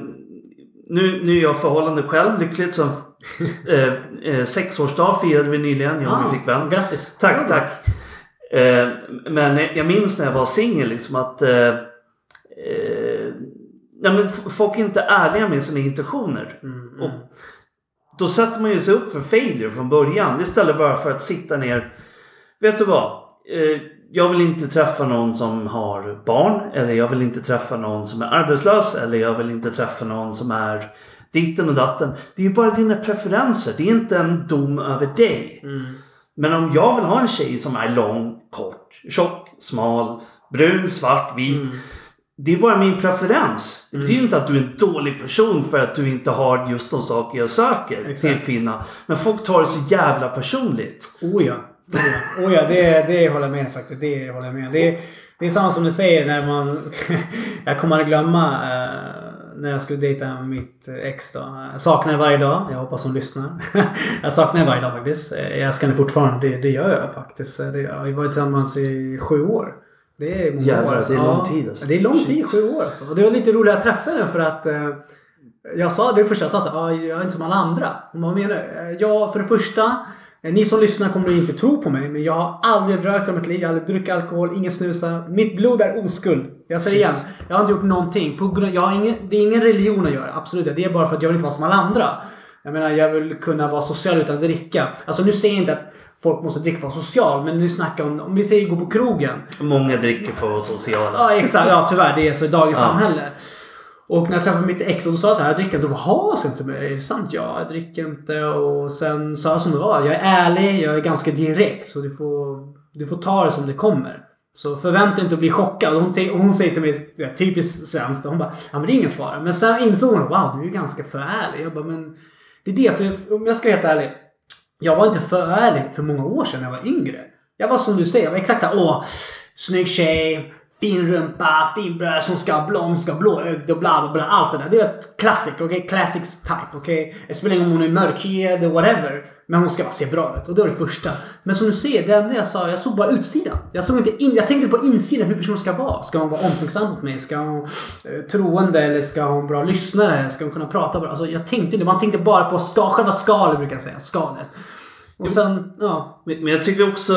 nu, nu är jag förhållande själv lyckligt. Som, eh, eh, sexårsdag firade vi nyligen, jag och min flickvän. Grattis! Tack, tack. Eh, men jag minns när jag var singel liksom att eh, eh, nej, men folk är inte ärliga med sina intentioner. Mm, Och då sätter man ju sig upp för failure från början istället bara för att sitta ner. Vet du vad? Jag vill inte träffa någon som har barn eller jag vill inte träffa någon som är arbetslös eller jag vill inte träffa någon som är ditten och datten. Det är ju bara dina preferenser. Det är inte en dom över dig. Mm. Men om jag vill ha en tjej som är lång, kort, tjock, smal, brun, svart, vit. Mm. Det är bara min preferens. Det betyder inte att du är en dålig person för att du inte har just de saker jag söker till Exakt. kvinna. Men folk tar det så jävla personligt. Oh ja. Oh ja, oh ja det, det håller jag med faktiskt. Det håller jag med. Det, det är samma som du säger när man... jag kommer att glömma eh, när jag skulle dejta mitt ex då. Jag saknar henne varje dag. Jag hoppas hon lyssnar. jag saknar henne varje dag faktiskt. Eh, Jag älskar henne fortfarande. Det, det gör jag faktiskt. Eh, Det, jag har ju varit tillsammans i sju år. Det är många Jävlar, år. alltså. det är lång tid, alltså. Det är lång Shit. tid, sju år alltså. Och det var lite roligt att träffa henne för att jag sa det första, jag sa så här, "Ah, jag är inte som alla andra. Hon bara, menar du? "Eh, Ja, för det första, ni som lyssnar kommer inte tro på mig, men jag har aldrig rökt i mitt liv, jag har aldrig druckit alkohol, ingen snusa. Mitt blod är oskuld. Jag säger igen, jag har inte gjort någonting. På grund, jag har ingen, det är ingen religion att göra, absolut. Det är bara för att jag vill inte vara som alla andra. Jag menar, jag vill kunna vara social utan att dricka. Alltså nu säger jag inte att folk måste dricka för att vara social, men nu snackar om, om vi säger gå på krogen. Många dricker för att vara sociala. Ja exakt, ja tyvärr. Det är så i dagens Ja. samhälle. Och när jag träffade mitt ex och sa jag så här, jag dricker inte. Då "Ha, sa inte mig. Är det sant? Ja, jag dricker inte. Och sen sa jag som det var. Jag är ärlig, jag är ganska direkt. Så du får, du får ta det som det kommer. Så förvänta dig inte att bli chockad. Och hon, hon säger till mig, ja, typiskt svenskt, hon bara, ja men det är ingen fara. Men sen insåg hon, wow du är ganska för ärlig. Jag bara, men det är det. För om jag ska vara helt ärlig. Jag var inte för ärlig för många år sedan när jag var yngre. Jag var som du säger, jag var exakt såhär, åh, snygg tjej, fin rumpa, fin bröst, hon ska ha blond, hon ska ha blåögd och bla bla bla. Allt det där. Det är ett classic, okej? Classic type, okej? Det spelar ingen roll om hon är mörkhyad eller whatever. Men hon ska bara se bra ut. Och det var det första. Men som du ser, det enda jag sa, jag såg bara utsidan. Jag såg inte in, jag tänkte på insidan hur personen ska vara. Ska hon vara omtänksam mot mig? Ska hon eh, troende? Eller ska hon bra lyssnare? Ska hon kunna prata bra? Alltså jag tänkte inte, man tänkte bara på ska, själva skalet brukar jag säga. Skalet. Och sen, ja. Men, men jag tycker också...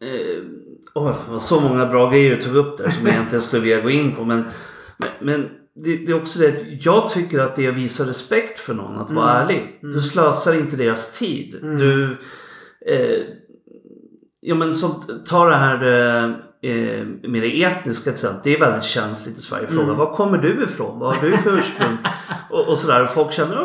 Eh, åh, det var så många bra grejer du tog upp där som jag egentligen skulle vilja gå in på. Men, men, men det, det är också det. Jag tycker att det är att visa respekt för någon att vara ärlig. Du slösar inte deras tid. Du... Eh, ja men som, ta det här eh, eh, med det etniska till exempel. Det är väldigt känsligt i Sverige. Fråga var kommer du ifrån? Vad har du för ursprung? och, och sådär. Och folk känner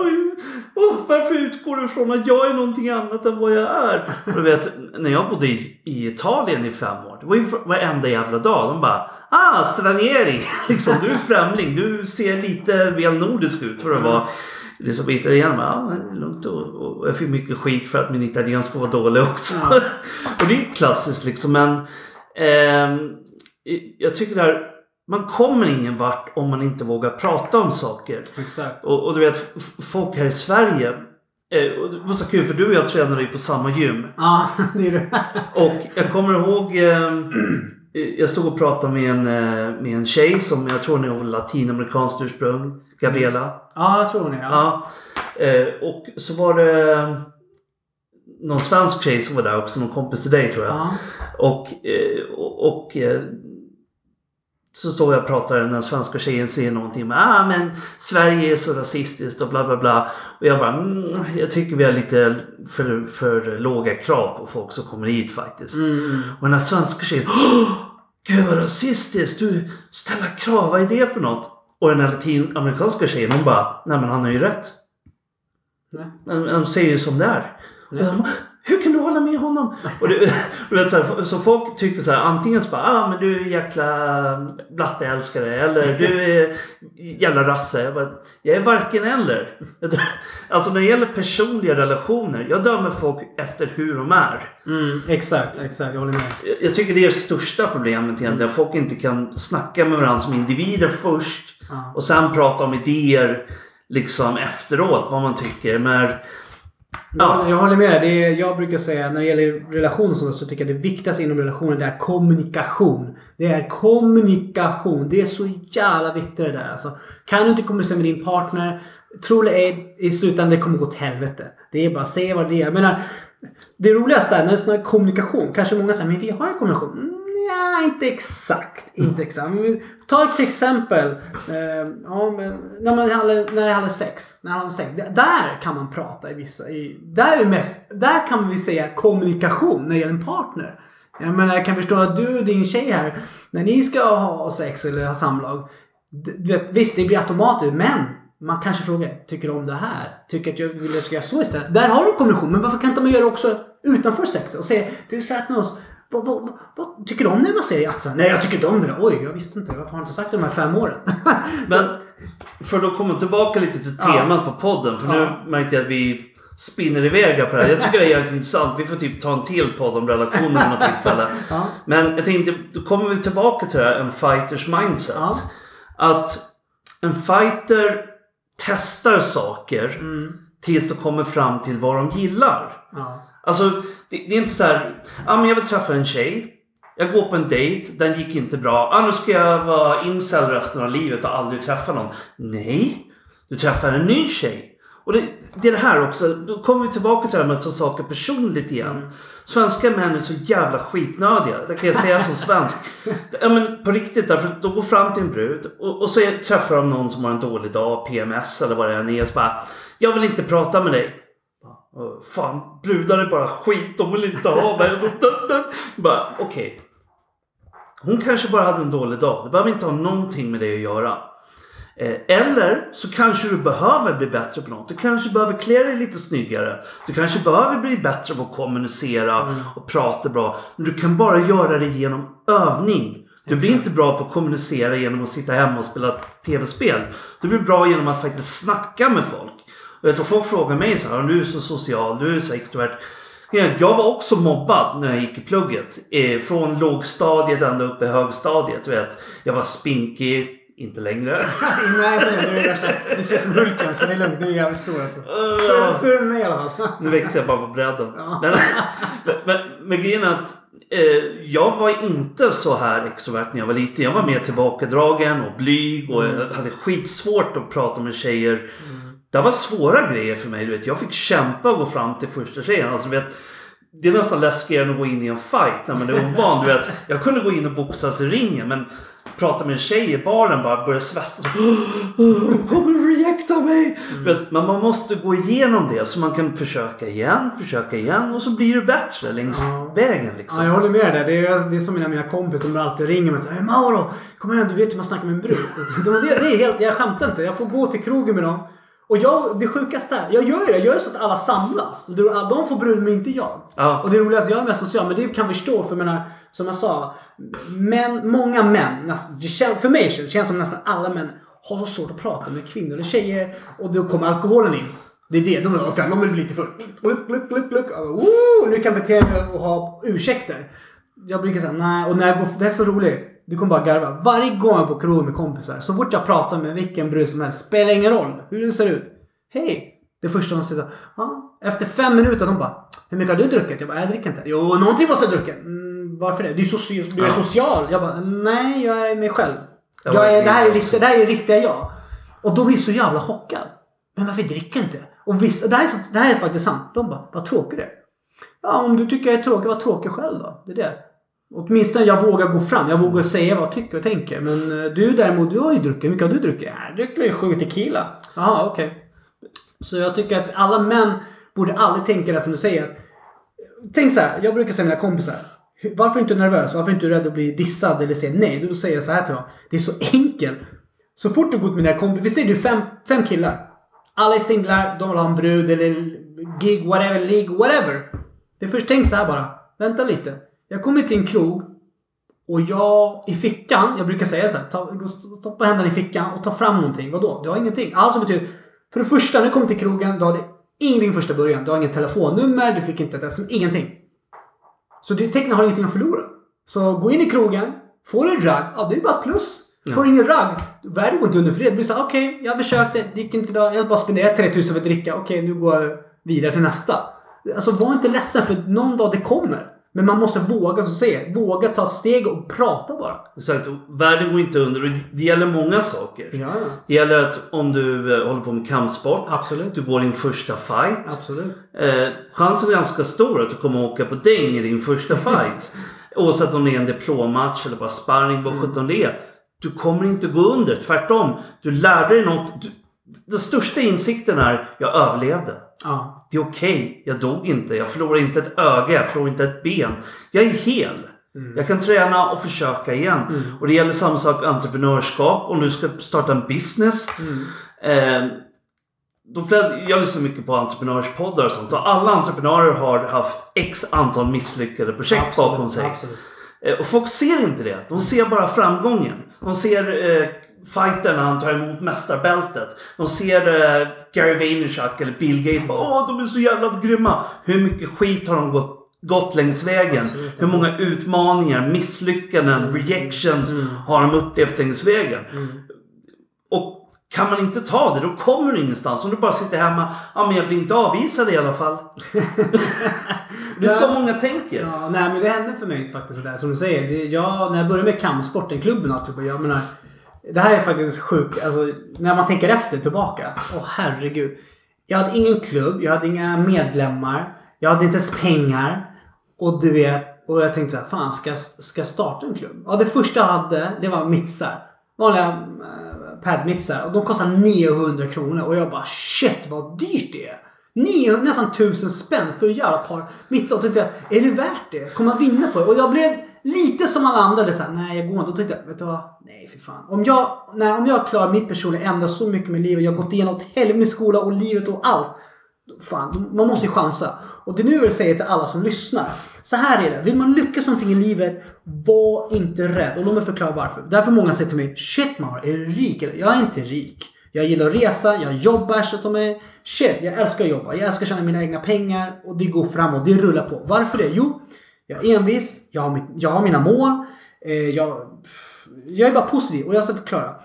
oj, Åh, varför utgår du ifrån att jag är någonting annat än vad jag är? Och du vet, när jag bodde i, i Italien i fem år. Det var ju varenda jävla dag. De bara Ah, stranieri! Liksom, du är främling. Du ser lite väl nordisk ut för att vara liksom italienare. Ja, lugnt. Och, och jag fick mycket skit för att min italienska var dålig också. Och det är klassiskt liksom. Men ehm, jag tycker det här. Man kommer ingen vart om man inte vågar prata om saker. Exakt. Och, och du vet, folk här i Sverige. Eh, och det var så kul för du och jag tränade ju på samma gym. Ja, det är du. Och jag kommer ihåg. Eh, jag stod och pratade med en, eh, med en tjej som jag tror hon är av latinamerikanskt ursprung. Gabriela. Ja, jag tror hon är. Ja. Ja. Eh, och så var det någon svensk tjej som var där också. Någon kompis till dig tror jag. Ja. Och, eh, och, och eh, så står jag och pratar och den svenska tjejen säger någonting med ah, men Sverige är så rasistiskt och bla bla bla. Och jag bara mm, jag tycker vi har lite för, för låga krav på folk som kommer hit faktiskt. Mm. Och den här svenska tjejen Gud vad rasistiskt! Du ställer krav, vad är det för något? Och den här latinamerikanska tjejen hon bara Nej men han har ju rätt. Nej. De, de säger ju som det är. Hur kan du hålla med honom? Och det, vet, så, här, så folk tycker så här, antingen så bara, ah, men du är jäkla blatteälskare eller du är jävla rasse. Jag, bara, jag är varken eller. Alltså när det gäller personliga relationer, jag dömer folk efter hur de är. Mm, exakt, exakt. Jag håller med. Jag- Jag tycker det är det största problemet egentligen. Folk inte kan snacka med varandra som individer först. Och sen prata om idéer liksom efteråt, vad man tycker. Men Ja. jag håller med dig. Det är, jag brukar säga när det gäller relationer och sånt, så tycker jag det viktigaste inom relationen det är kommunikation. Det är kommunikation. Det är så jävla viktigt det där. Alltså, kan du inte kommunicera med din partner, tro eller ej, i slutändan det kommer gå åt helvete. Det är bara att säga vad det är. Jag menar, det roligaste är när det är sån här kommunikation. Kanske många säger, men vi har ju kommunikation. Mm, Ja, inte exakt. Inte exakt. Men vi- ta ett exempel. Eh, ja, men, när, man handlar, när det handlar sex. När det handlar sex. Där kan man prata i vissa... I, där, är mest, där kan vi säga kommunikation när det gäller en partner. Jag menar, jag kan förstå att du och din tjej här, när ni ska ha sex eller ha samlag. Du vet, visst, det blir automatiskt, men man kanske frågar, tycker du om det här? Tycker att jag vill att jag ska göra så istället? Där har du kommunikation, men varför kan inte man göra det också utanför sex? Och säga, du söt oss. Vad, vad, vad, tycker du om när man säger Axel? Nej, jag tycker inte om det. där. Oj, jag visste inte. Varför har du inte sagt det de här fem åren? Men för att komma tillbaka lite till Ja. temat på podden. För Ja. nu märker jag att vi spinner iväg på det här. Jag tycker det är jävligt intressant. Vi får typ ta en till podd om relationer vid något tillfälle. Ja. Men jag tänkte, då kommer vi tillbaka till det här, en fighters mindset. Ja. Att en fighter testar saker Mm. tills de kommer fram till vad de gillar. Ja. Alltså, det, det är inte så här, Ah, men jag vill träffa en tjej. Jag går på en dejt, den gick inte bra. Ah, nu ska jag vara incel resten av livet och aldrig träffa någon. Nej, du träffar en ny tjej. Och det, det är det här också, då kommer vi tillbaka till det här med att ta saker personligt igen. Svenska män är så jävla skitnödiga. Det kan jag säga som svensk. Ja men på riktigt, därför att de går fram till en brud och, och så träffar de någon som har en dålig dag, PMS eller vad det än är. Och så bara, jag vill inte prata med dig. Fan, brudar är bara skit. De vill inte ha mig. Bara, Okej. Hon kanske bara hade en dålig dag. Det behöver inte ha någonting med det att göra. Eh, Eller så kanske du behöver bli bättre på något. Du kanske behöver klä dig lite snyggare. Du kanske behöver bli bättre på att kommunicera och prata bra. Men du kan bara göra det genom övning. Du blir inte bra på att kommunicera genom att sitta hemma och spela tv-spel. Du blir bra genom att faktiskt snacka med folk. Och jag tror folk frågar mig så här, du är så social, du är så extrovert. Jag var också mobbad när jag gick i plugget. Eh, Från lågstadiet ända upp i högstadiet. Du vet. Jag var spinkig. Inte längre. Nej, inte det. Det är det värsta. Du ser ut som Hulken, så det är lugnt. Du är jävligt stor alltså. Större, större än mig i alla fall. Nu växer jag bara på bredden. Ja. Men, men, men grejen är att eh, jag var inte så här extrovert när jag var liten. Jag var mer tillbakadragen och blyg och jag hade skitsvårt att prata med tjejer. Det var svåra grejer för mig. Du vet. Jag fick kämpa och gå fram till första tjejen. Alltså, du vet, det är nästan läskigare än att gå in i en fight när man är ovan. Du vet, jag kunde gå in och boxas i ringen men prata med en tjej i baren bara börja svettas. Hon kommer rejecta mig! Vet, men man måste gå igenom det så man kan försöka igen, försöka igen och så blir det bättre längs Ja. vägen. Liksom. Ja, jag håller med dig. Det är, det är som mina, mina kompisar. De alltid ringer mig och säger Mauro! Kom igen, du vet hur man snackar med en brud. De, det är helt, jag skämtar inte. Jag får gå till krogen med dem. Och jag, det sjukaste är, jag gör ju det. Jag gör så att alla samlas. De får brud men inte jag. Ja. Och det roligaste, jag är mest social, men det kan jag förstå för jag menar, som jag sa. Män, många män, det känns, för mig det känns som nästan alla män har så svårt att prata med kvinnor eller tjejer. Och då kommer alkoholen in. Det är det. De, vill- fan, de vill bli lite full. Gluck, gluck, gluck, gluck. Och, Woo! Nu kan jag bete mig och ha ursäkter. Jag brukar säga nej. Och när jag går, det är så roligt. Du kommer bara garva. Varje gång jag är på krogen med kompisar. Så fort jag pratar med vilken brud som helst. Spelar ingen roll hur den ser ut. Hej! Det första de säger så, ja. Efter fem minuter de bara. Hur mycket har du druckit? Jag bara, jag dricker inte. Jo, någonting måste jag dricka. Mm, varför det? Du är, soci- du är social. Jag bara, nej, jag är mig själv. Jag är, det, här är riktiga, det här är riktiga jag. Och då blir jag så jävla chockad. Men varför dricker inte? Och vissa, det, här är så, det här är faktiskt sant. De bara, vad tråkig du är. Ja, om du tycker jag är tråkig, var tråkig själv då. Det är det. Åtminstone jag vågar gå fram. Jag vågar säga vad jag tycker och tänker. Men eh, du däremot, du har ju druckit. Hur mycket har du druckit? Jag dricker ju sju tequila. Jaha, okej. Så jag tycker att alla män borde aldrig tänka det som du säger. Tänk så här, jag brukar säga till mina kompisar. "Hur- Varför är du inte nervös? Varför är du inte rädd att bli dissad eller säga nej? Då säger så här till dem. Det är så enkelt. Så fort du går ut med dina kompisar. Vi säger du fem, fem killar. Alla är singlar, de vill ha en brud eller gig, whatever, league, whatever. Det är först, tänk så här bara. Vänta lite. Jag kommer till en krog och jag i fickan, jag brukar säga så här. Ta, stoppa händerna i fickan och ta fram någonting. Vadå? Du har ingenting. Alltså betyder för det första, när du kommer till krogen, du hade ingenting första början. Du har inget telefonnummer, du fick inte ett sms, ingenting. Så du tekniskt har ingenting att förlora. Så gå in i krogen, får du en ragg, ja det är bara ett plus. Får du ingen ragg, världen går inte under för det. Det blir så okej, okay, jag försökte, det gick inte idag. Jag bara spenderade 3000 för att dricka. Okej, okay, nu går jag vidare till nästa. Alltså var inte ledsen för någon dag det kommer. Men man måste våga, så säga, våga ta ett steg och prata bara. Exakt. Världen går inte under. Det gäller många saker. Ja. Det gäller att om du eh, håller på med kampsport. Absolut. Du går din första fight. Absolut. Eh, chansen är ganska stor att du kommer åka på däng i din första fight. Oavsett om det är en diplommatch eller bara sparring, vad mm. sjutton det är. Du kommer inte gå under. Tvärtom. Du lärde dig något. Du, den största insikten är, jag överlevde. Ja. Det är okej. Okay. Jag dog inte. Jag förlorade inte ett öga. Jag förlorade inte ett ben. Jag är hel. Mm. Jag kan träna och försöka igen. Mm. Och det gäller samma sak entreprenörskap. Om du ska starta en business. Mm. Eh, de flesta, jag lyssnar mycket på entreprenörspoddar och sånt. Och alla entreprenörer har haft x antal misslyckade projekt absolut, bakom sig. Absolut. Eh, och folk ser inte det. De ser bara framgången. De ser eh, fighten när han tar emot mästarbältet. De ser eh, Gary Vaynerchuk eller Bill Gates bara Åh, de är så jävla grymma. Hur mycket skit har de gått, gått längs vägen? Absolut. Hur många utmaningar, misslyckanden, Mm. rejections Mm. har de upplevt längs vägen? Mm. Och kan man inte ta det, då kommer du ingenstans. Om du bara sitter hemma, ja men jag blir inte avvisad i alla fall. det är så många tänker. Ja, nej men det hände för mig faktiskt sådär som du säger. Det, jag, när jag började med kampsporten, klubben och typ, jag menar. Det här är faktiskt sjukt. Alltså, när man tänker efter tillbaka. Åh herregud. Jag hade ingen klubb, jag hade inga medlemmar. Jag hade inte ens pengar. Och du vet, och jag tänkte så här, fan ska, jag- ska jag starta en klubb? Ja, det första jag hade, det var mitsar. Vanliga eh, äh, padmitsar. Och de kostar 900 kronor. Och jag bara shit vad dyrt det är. 900, nästan 1000 spänn för ett jävla par mitsar. Och tänkte jag, är det värt det? Kommer man vinna på det? Och jag blev lite som alla andra. Det är så här, nej jag går inte. Och tänkte jag, vet du vad? Nej för fan. Om jag, nej, om jag klarar mitt personliga ändra så mycket med livet. Jag har gått igenom ett helvete med skola och livet och allt. Fan, man måste ju chansa. Och det är nu jag vill säga till alla som lyssnar. Så här är det. Vill man lyckas någonting i livet, var inte rädd. Och låt mig förklara varför. Därför många säger till mig, shit Mar, är du rik? Jag är inte rik. Jag gillar att resa, jag jobbar så de är Shit, jag älskar att jobba. Jag älskar att tjäna mina egna pengar. Och det går framåt, det rullar på. Varför det? Jo, jag är envis, jag har, mitt, jag har mina mål. Eh, jag, jag är bara positiv och jag ska förklara.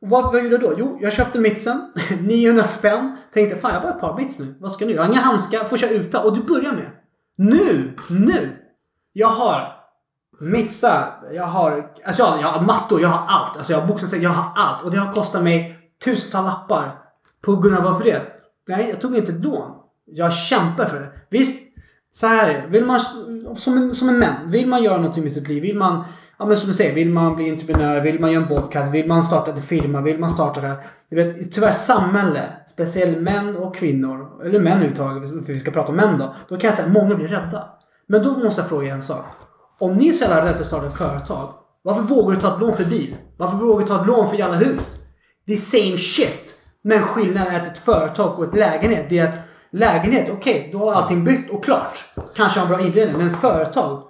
Vad gjorde jag då? Jo, jag köpte mitsen. 900 spänn. Tänkte, fan jag har bara ett par mits nu. Vad ska jag nu? Jag har inga handskar. Får köra utan. Och du börjar med. Nu! Nu! Jag har mitsar. Jag har, alltså jag, jag har mattor. Jag har allt. Alltså jag har boxningssäck. jag har allt. Och det har kostat mig tusentals lappar. På grund av varför det? Nej, jag tog inte då. Jag kämpar för det. Visst, så här är det. Vill man, som en, som en män, vill man göra någonting med sitt liv, vill man, ja men som du säger, vill man bli entreprenör, vill man göra en podcast, vill man starta en firma, vill man starta det här. Du vet, tyvärr samhälle, speciellt män och kvinnor, eller män överhuvudtaget, för vi ska prata om män då. Då kan jag säga att många blir rädda. Men då måste jag fråga en sak. Om ni är så jävla rädda för att starta ett företag, varför vågar du ta ett lån för bil? Varför vågar du ta ett lån för jävla hus? Det är same shit. Men skillnaden är att ett företag och ett lägenhet, det är att lägenhet, okej, då har allting byggt och klart. Kanske har en bra inredning, men företag,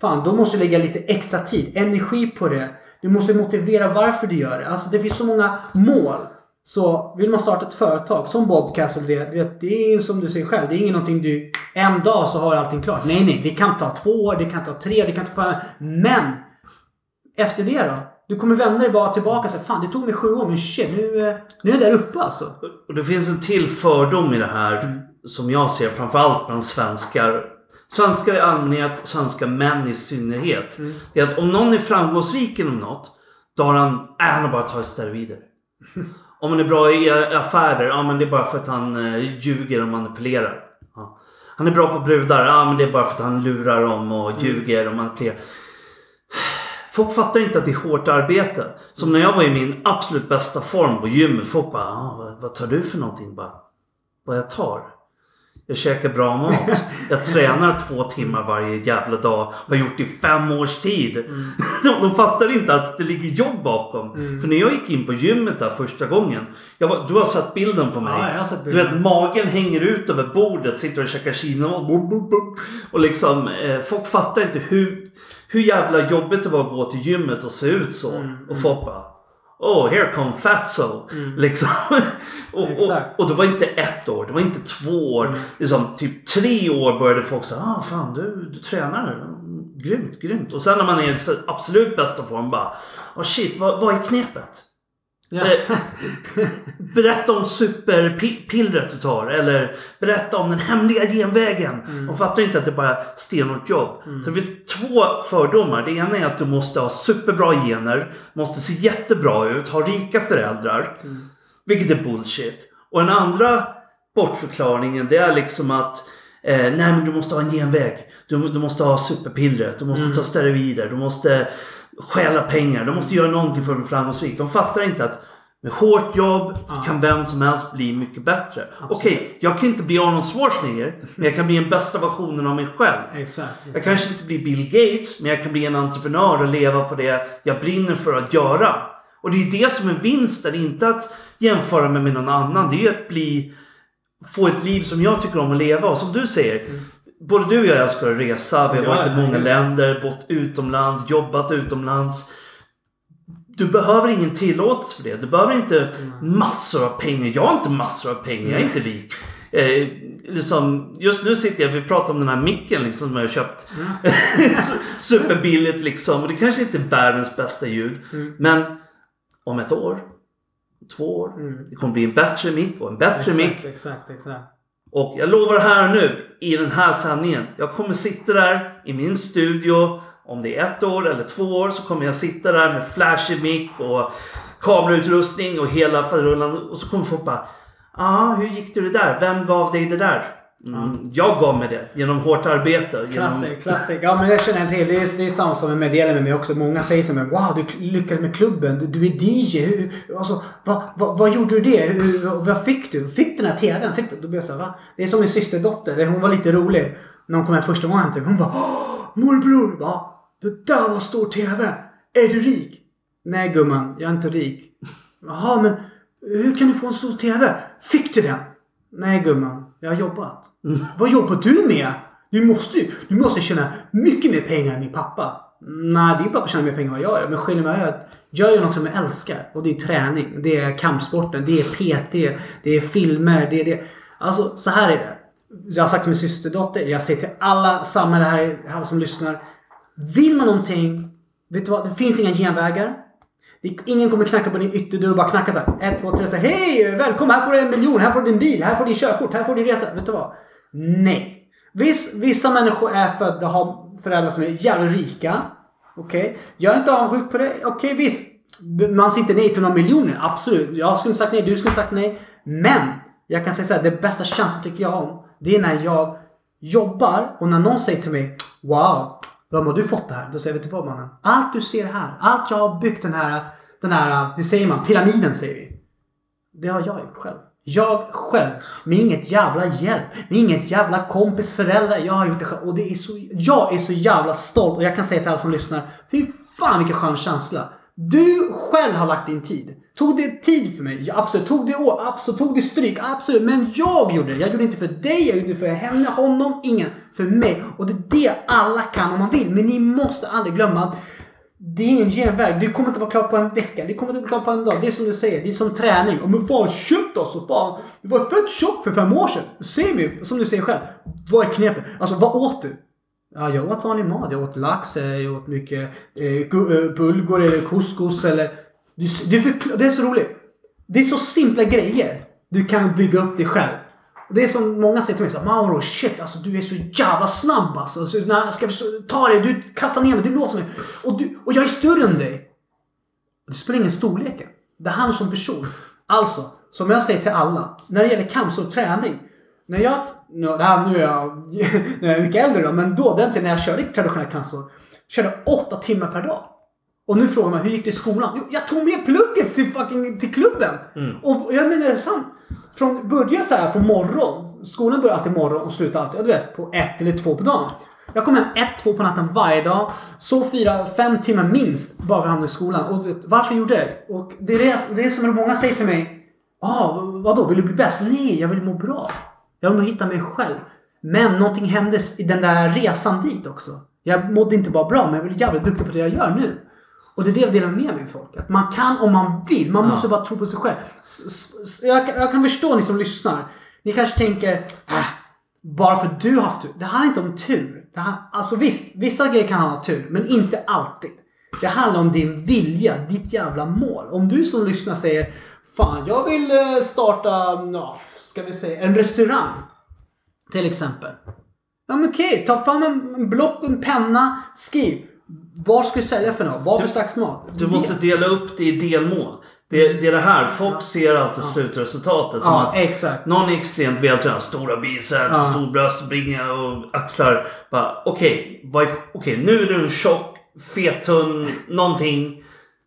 fan, då måste du lägga lite extra tid, energi på det. Du måste motivera varför du gör det. Alltså det finns så många mål. Så vill man starta ett företag som podcast eller det, vet, det är som du säger själv, det är inget någonting du en dag så har allting klart. Nej, nej, det kan ta två år, det kan ta tre, det kan ta fem. Men efter det då? Du kommer vända dig bara tillbaka och säga Fan det tog mig sju år men shit nu, nu är jag där uppe alltså. Och det finns en till fördom i det här som jag ser framförallt bland svenskar. Svenskar i allmänhet, svenska män i synnerhet. Det är att om någon är framgångsrik inom något, då har han, äh, han har bara tagit steroider. om han är bra i affärer, ja men det är bara för att han eh, ljuger och manipulerar. Ja. Han är bra på brudar, ja men det är bara för att han lurar dem och ljuger och manipulerar. Folk fattar inte att det är hårt arbete. Som när jag var i min absolut bästa form på gymmet. Folk bara, ah, vad, vad tar du för någonting? Bara, vad jag tar? Jag käkar bra mat. Jag tränar två timmar varje jävla dag. Har gjort det i fem års tid. Mm. De, de fattar inte att det ligger jobb bakom. För när jag gick in på gymmet där första gången. Var, du har sett bilden på mig. Ja, sett Du bilden. vet magen hänger ut över bordet. Sitter och käkar bop, bop. Och liksom eh, folk fattar inte hur, hur jävla jobbigt det var att gå till gymmet och se ut så. Mm, Och folk bara Oh, here come fatso. Liksom. och, och, och det var inte ett år, det var inte två år. Liksom, typ tre år började folk säga ah, fan du, du tränar. Grymt, grymt. Och sen när man är i absolut bästa form bara oh, shit, vad, vad är knepet? Ja. Berätta om superpillret du tar. Eller berätta om den hemliga genvägen. De fattar inte att det bara är stenhårt jobb. Så det finns två fördomar. Det ena är att du måste ha superbra gener. Måste se jättebra ut. Ha rika föräldrar. Vilket är bullshit. Och den andra bortförklaringen det är liksom att eh, nej men du måste ha en genväg. Du, du måste ha superpillret. Du måste ta steroider. Du måste stjäla pengar. Du måste göra någonting för att bli framgångsrik. De fattar inte att med hårt jobb kan vem som helst bli mycket bättre. Okej, jag kan inte bli Arnold Schwarzenegger. Men jag kan bli den bästa versionen av mig själv. Exakt. Jag exakt. kanske inte blir Bill Gates, men jag kan bli en entreprenör och leva på det jag brinner för att göra. Och det är det som är vinsten, inte att jämföra mig med någon annan. Det är ju att bli, få ett liv som jag tycker om att leva. Och som du säger, både du och jag älskar att resa. Vi har Ja, varit i många länder, bott utomlands, jobbat utomlands. Du behöver ingen tillåtelse för det. Du behöver inte massor av pengar. Jag har inte massor av pengar. Jag är inte rik. Eh, liksom, just nu sitter jag, vi pratar om den här micken liksom, som jag har köpt. Su- Superbilligt liksom. Och det kanske inte är världens bästa ljud. Men om ett år, två år. Det kommer bli en bättre mick och en bättre mick. Exakt, exakt, exakt. Och jag lovar här nu i den här sändningen. Jag kommer sitta där i min studio. Om det är ett år eller två år så kommer jag sitta där med flashig mick och kamerautrustning och hela faderullan. Och så kommer folk bara. Ja, hur gick det det där? Vem gav dig det där? Mm, jag gav mig det genom hårt arbete. Genom... Klassik, klassik. Ja men jag känner en till. Det är, det är samma som med delar med mig också. Många säger till mig Wow, du lyckades med klubben. Du, du är DJ. Hur, alltså, vad, vad, vad gjorde du det? Hur, vad fick du? Fick du den här TVn? Fick du? Då blir jag så här, va? Det är som min systerdotter. Det- Hon var lite rolig. När hon kom hem första gången typ. Hon bara morbror. Va? Det där var stor TV. Är du rik? Nej gumman, jag är inte rik. Jaha, men hur kan du få en stor TV? Fick du den? Nej gumman, jag har jobbat. Vad jobbar du med? Du måste ju du måste tjäna mycket mer pengar än min pappa. Nej, din pappa tjänar mer pengar än vad jag gör. Men skillnaden är att jag gör något som jag älskar. Och det är träning. Det är kampsporten. Det är PT. Det är filmer. Det är det. Alltså, så här är det. Jag har sagt till min systerdotter. Jag säger till alla samhälle här, alla som lyssnar. Vill man någonting. Vet du vad? Det finns inga genvägar. Ingen kommer knacka på din ytterdörr och bara knacka så här. Ett, två, tre. Så här, Hej! Välkommen! Här får du en miljon. Här får du din bil. Här får du din körkort. Här får du din resa. Vet du vad? Nej. Viss, vissa människor är födda har föräldrar som är jävligt rika. Okej. Jag är inte avundsjuk på det. Okej, visst. Man säger inte nej till några miljoner. Absolut. Jag skulle sagt nej. Du skulle sagt nej. Men. Jag kan säga så här. Det bästa känslan tycker jag om. Det är när jag jobbar och när någon säger till mig Wow. Vem har du fått det här? Då säger jag, vet du vad mannen? Allt du ser här. Allt jag har byggt den här, den här, hur säger man? Pyramiden säger vi. Det har jag gjort själv. Jag själv. Med inget jävla hjälp. Med inget jävla kompis föräldrar. Jag har gjort det själv. Och det är så, jag är så jävla stolt. Och jag kan säga till alla som lyssnar. Fy fan vilken skön känsla. Du själv har lagt din tid. Tog det tid för mig? Ja, absolut. Tog det år? Absolut. Tog det stryk? Absolut. Men jag gjorde det. Jag gjorde det inte för dig. Jag gjorde det för henne, honom, ingen. För mig. Och det är det alla kan om man vill. Men ni måste aldrig glömma att det är en genväg. Du kommer inte vara klar på en vecka. Du kommer inte vara klar på en dag. Det är som du säger. Det är som träning. Och men fan shit alltså. Fan. Du var fett tjock för fem år sedan. Se mig. Som du säger själv. Vad är knepet? Alltså vad åt du? Ja, jag åt vanlig mat. Jag åt lax. Eh, jag åt mycket eh, eh, bulgur eller couscous eller... Du, du förklar, det är så roligt. Det är så simpla grejer. Du kan bygga upp dig själv. Det är som många säger till mig såhär Mauro shit alltså du är så jävla snabb alltså. alltså när, ska ta dig? Du kastar ner mig, du låser mig. Och, du, och jag är större än dig. Det spelar ingen storleken. Det handlar som person. Alltså, som jag säger till alla. När det gäller kamp så träning. När jag, nu, det här, nu är jag, nu är jag mycket äldre då, men då den tiden när jag körde traditionell kampsport. Körde åtta timmar per dag. Och nu frågar man hur gick det i skolan? Jo, jag tog med plugget till fucking till klubben. Och jag menar det är sant. från, börja så här från morgon. Skolan börjar alltid morgon och slutar alltid, du vet, på ett eller två på dagen. Jag kom hem ett, två på natten varje dag. Så fyra, fem timmar minst bara vi hamnade i skolan. Och vet, varför gjorde jag det? Och det är det, det är som många säger till mig. Ah, vadå? Vill du bli bäst? Nej, jag vill må bra. Jag vill hitta mig själv. Men någonting hände i den där resan dit också. Jag mådde inte bara bra, men jag blev jävligt duktig på det jag gör nu. Och det är det jag delar med mig med folk. Att man kan om man vill. Man måste bara tro på sig själv. Jag, kan- jag kan förstå ni som lyssnar. Ni kanske tänker, äh, bara för att du har haft tur. Det handlar inte om tur. Det handlar, alltså visst, vissa grejer kan handla om tur, men inte alltid. Det handlar om din vilja, ditt jävla mål. Om du som lyssnar säger, fan jag vill eh, starta, ja, ska vi säga, en restaurang. Till exempel. Ja men okej, ta fram en block, en penna, skriv. Vad ska du sälja för något? Vad för slags mat? Du måste dela upp det i delmål. Det, det är det här. Folk ser alltid slutresultatet. Som Ja, att exakt. någon är extremt vältränad. Stora biceps, Ja. stor bröstbringa och axlar. Okej, är- okej, nu är du en tjock, fet, tunn, någonting.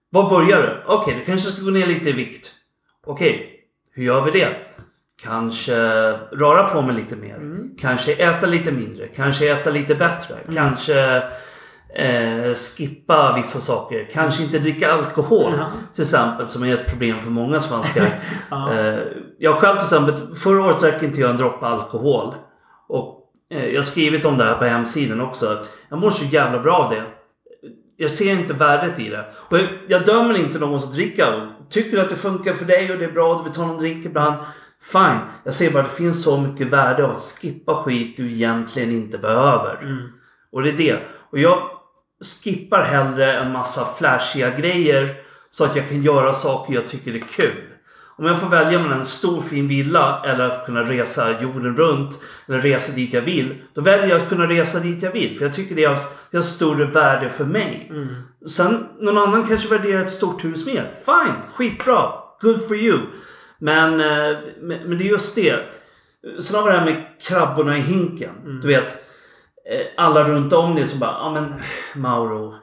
Var börjar du? Okej, du kanske ska gå ner lite i vikt. Okej, hur gör vi det? Kanske röra på mig lite mer. Mm. Kanske äta lite mindre. Kanske äta lite bättre. Kanske eh, skippa vissa saker. Kanske inte dricka alkohol. Ja. Till exempel, som är ett problem för många svenskar. Ja. eh, jag själv till exempel, förra året drack inte jag en droppe alkohol. Och eh, jag har skrivit om det här på hemsidan också. Jag mår så jävla bra av det. Jag ser inte värdet i det. Och jag, jag dömer inte någon som dricker alkohol. Tycker du att det funkar för dig och det är bra och du vill ta någon drink ibland. Fine. Jag säger bara att det finns så mycket värde av att skippa skit du egentligen inte behöver. Och det är det. Och jag skippar hellre en massa flashiga grejer så att jag kan göra saker jag tycker är kul. Om jag får välja mellan en stor fin villa eller att kunna resa jorden runt eller resa dit jag vill. Då väljer jag att kunna resa dit jag vill. För jag tycker det har, det har större värde för mig. Sen någon annan kanske värderar ett stort hus mer. Fine, skitbra. Good for you. Men, eh, men, det är just det. Sen har vi det här med krabborna i hinken. Du vet, eh, alla runt om dig som bara, ja men Mauro.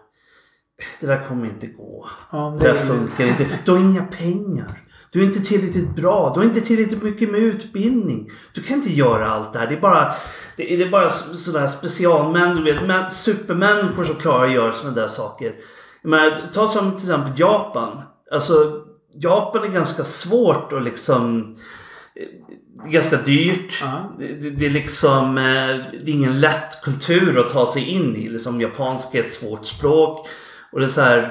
Det där kommer inte gå. Ja, Det det funkar inte. Du har inga pengar. Du är inte tillräckligt bra. Du har inte tillräckligt mycket med utbildning. Du kan inte göra allt det här. Det är bara, det är, det är bara så- sådana specialmän, du vet. Men, supermänniskor som klarar att göra sådana där saker. Men ta som till exempel Japan. Alltså, Japan är ganska svårt att liksom... Är ganska dyrt. Ja. Det, det, det är liksom... eh, Det är ingen lätt kultur att ta sig in i. Liksom japanska är ett svårt språk. Och det är så här...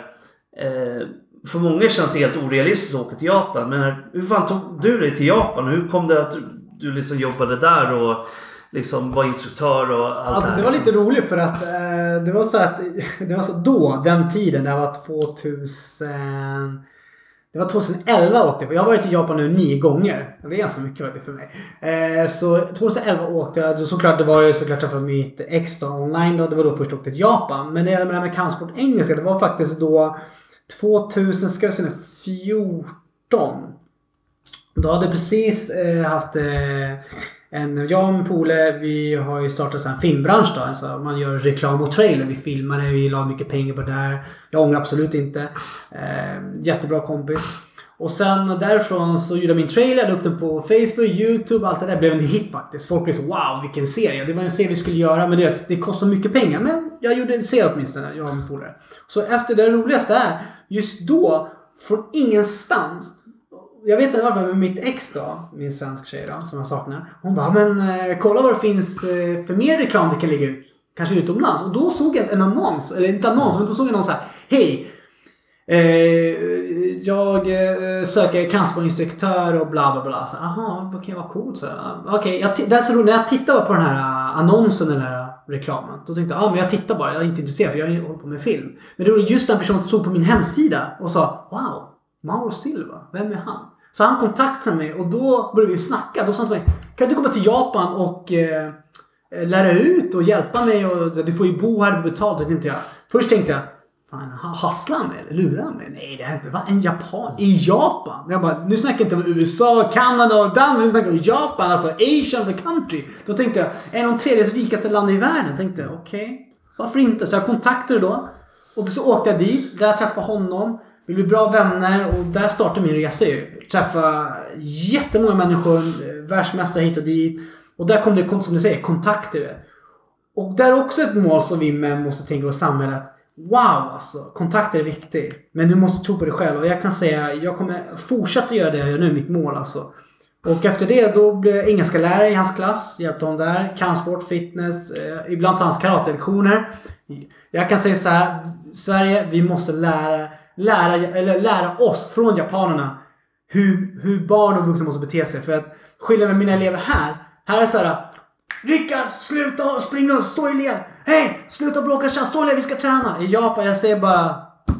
Eh, för många känns det helt orealistiskt att åka till Japan. Men hur fan tog du dig till Japan? Hur kom det att du, du liksom jobbade där och liksom var instruktör och allt Alltså det det här? var lite roligt för att eh, det var så att det var så då, den tiden, det var 2000... Det var 2011 åkte jag. Jag har varit i Japan nu nio gånger. Det är ganska mycket för mig. Eh, så 2011 åkte jag. Så Såklart, det var ju såklart för mitt ex då, online då. Det var då först jag åkte till Japan. Men det det här med kampsport engelska, det var faktiskt då 2000, ska jag säga 14. Då hade jag precis eh, haft eh, en, jag och min polare, vi har ju startat en filmbransch då. Alltså man gör reklam och trailer. Vi filmar det, vi la mycket pengar på det där. Jag ångrar absolut inte. Eh, jättebra kompis. Och sen därifrån så gjorde jag min trailer, la upp den på Facebook, YouTube, allt det där. blev en hit faktiskt. Folk blev så wow vilken serie. Det var en serie vi skulle göra men det, det kostar mycket pengar. Men jag gjorde en serie åtminstone, jag och min polare. Så efter det roligaste är, just då, från ingenstans jag vet inte varför, men mitt ex då, min svensk tjej då, som jag saknar. Hon bara, men eh, kolla vad det finns eh, för mer reklam du kan lägga ut. Kanske utomlands. Och då såg jag en annons, eller inte annons, men då såg jag någon så här. Hej! Eh, jag eh, söker kampsportinstruktör och bla bla bla. Så, Aha, okej vad coolt. Så, okay, Okej, jag det är så roligt. När jag tittar på den här eh, annonsen eller reklamen. Då tänkte jag, ah, men jag tittar bara. Jag är inte intresserad för jag håller på med film. Men det var just den personen som såg på min hemsida och sa, wow, Mauro Silva, vem är han? Så han kontaktade mig och då började vi snacka. Då sa han till mig, kan du komma till Japan och eh, eh lära ut och hjälpa mig? Och, du får ju bo här och betalt. Det tänkte jag. Först tänkte jag, fan hasslar han mig eller lurar han mig? Nej, det här inte, va? En japan i Japan? Jag bara, nu snackar jag inte om USA, Kanada och Danmark. Nu snackar jag om Japan, alltså Asian the country. Då tänkte jag, en av de tredje rikaste landet i världen. Tänkte okej, okay, varför inte? Så jag kontaktade då. Och så åkte jag dit, där jag träffade honom. Vi blev bra vänner och där startade min resa ju. Träffade jättemånga människor, världsmästare hit och dit. Och där kom det, som du säger, kontakter. Och där är också ett mål som vi män måste tänka på i samhället. Wow alltså, kontakter är viktigt. Men du måste tro på dig själv. Och jag kan säga, jag kommer fortsätta göra det jag gör nu, mitt mål alltså. Och efter det då blev jag engelska lärare i hans klass. Hjälpte honom där. Kampsport, fitness. Eh, ibland tar hans karatelektioner. Jag kan säga så här. Sverige, vi måste lära, lära, eller lära oss från japanerna hur, hur barn och vuxna måste bete sig. För att skillnaden med mina elever här. Här är så här. Rickard, sluta springa och stå i led. Hej, sluta bråka, led, vi ska träna. I Japan, jag säger bara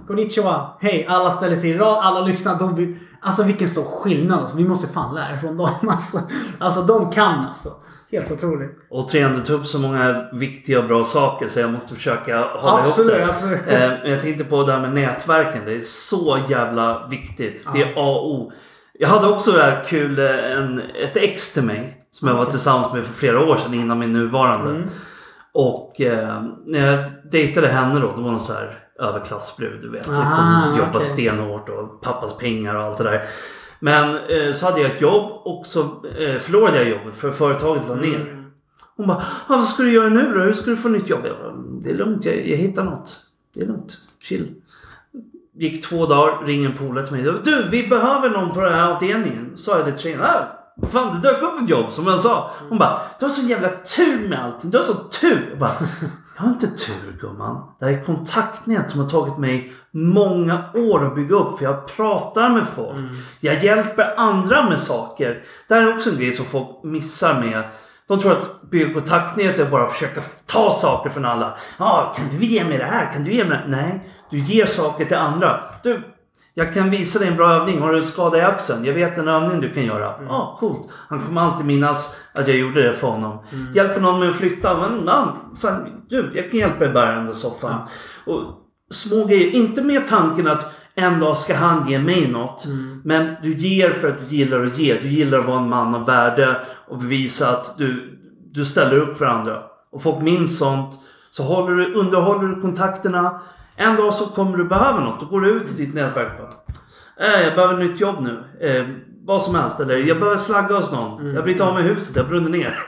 Konnichiwa, hej, alla ställer sig i rad, alla lyssnar. De alltså vilken stor skillnad. Alltså, vi måste fan lära från dem. Alltså, alltså de kan alltså. Helt otroligt. Återigen, du tog upp så många viktiga och bra saker så jag måste försöka hålla absolut, ihop det. Absolut. Eh, jag tänkte på det här med nätverken. Det är så jävla viktigt. Det är A och O. Jag hade också det här kul, eh, en, ett ex till mig. Som jag var tillsammans med för flera år sedan innan min nuvarande. Mm. Och eh, när jag dejtade henne då, det var någon så här överklassbrud du vet. Liksom, jobbat okej. stenhårt och pappas pengar och allt det där. Men eh, så hade jag ett jobb och så eh, förlorade jag jobbet för företaget la ner. Mm. Hon bara, ah, vad ska du göra nu då? Hur ska du få nytt jobb? Jag bara, det är lugnt, jag, jag hittar något. Det är lugnt, chill. Gick två dagar, ringer en polare till mig. Du, vi behöver någon på den här avdelningen. Sa jag det till. Ah, fan, det dök upp ett jobb som jag sa. Hon bara, du har så jävla tur med allting. Du har så tur. Jag bara, jag har inte tur gumman. Det här är kontaktnät som har tagit mig många år att bygga upp. För jag pratar med folk. Jag hjälper andra med saker. Det här är också en grej som folk missar med. De tror att bygga kontaktnät är bara att försöka ta saker från alla. Ja, ah, kan du ge mig det här? Kan du ge mig det? Nej, du ger saker till andra. Du, jag kan visa dig en bra övning. Har du en skada i axeln? Jag vet en övning du kan göra. Ja, ah, coolt. Han kommer alltid minnas att jag gjorde det för honom. Hjälper någon med att flytta? Men, man, fan, du, jag kan hjälpa dig bära den där soffan. Och små grejer. Inte med tanken att en dag ska han ge mig något. Men du ger för att du gillar att ge. Du gillar att vara en man av värde och bevisa att du, du ställer upp för andra. Och folk minns sånt. Så håller du, underhåller du kontakterna. En dag så kommer du behöva något. Då går du ut till ditt nätverk äh, Jag behöver nytt jobb nu. Eh, vad som helst. Eller jag behöver slagga hos någon. Jag har blivit av med huset. Jag brunner ner.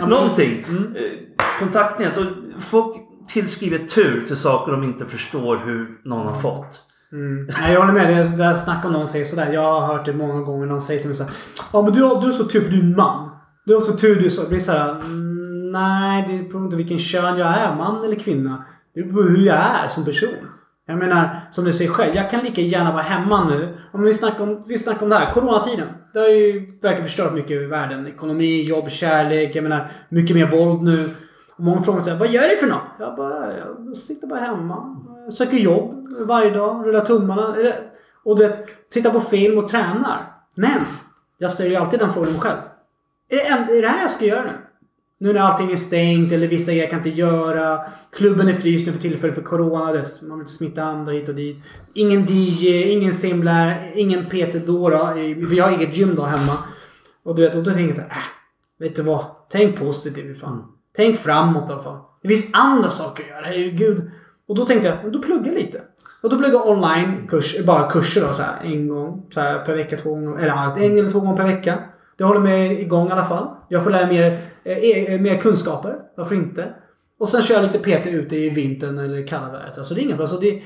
Någonting. Eh, Kontaktnät. Och folk tillskriver tur till saker de inte förstår hur någon har fått. Mm. Nej, jag håller med. Det där snack om någon säger sådär. Jag har hört det många gånger. Någon säger till mig såhär. Ja men du du har så tur för du är man. Du har så tur. Du är så. Det blir såhär. Mm, nej, det beror inte vilken kön jag är. Man eller kvinna. Det beror på hur jag är som person. Jag menar, som du säger själv. Jag kan lika gärna vara hemma nu. Om vi snackar om, vi snackar om det här. Coronatiden. Det har ju verkligen förstört mycket i världen. Ekonomi, jobb, kärlek. Jag menar, mycket mer våld nu. Och många frågar mig vad gör du för något? Jag bara, jag sitter bara hemma. Söker jobb varje dag. Rullar tummarna. Och du Och det, tittar på film och tränar. Men! Jag ställer ju alltid den frågan mig själv. Är det, är det här jag ska göra nu? Nu när allting är stängt eller vissa grejer kan inte göra. Klubben är fryst nu för tillfället för Corona. Man vill inte smitta andra hit och dit. Ingen DJ, ingen simlär, ingen PT då. då. Eh, vi har inget gym då hemma. Och du vet, och då tänker jag så här, äh, vet du vad? Tänk positivt fan. Tänk framåt i alla fall. Det finns andra saker att göra. Herregud. Och då tänkte jag, då då jag lite. Och då pluggar jag online, kurs, bara kurser då så här, en gång så här, per vecka, två gånger. Eller en eller två gånger per vecka. Det håller mig igång i alla fall. Jag får lära mer, eh, eh, mer kunskaper. Varför inte? Och sen kör lite PT ute i vintern eller kalla vädret. Alltså det är inget bra. Alltså det,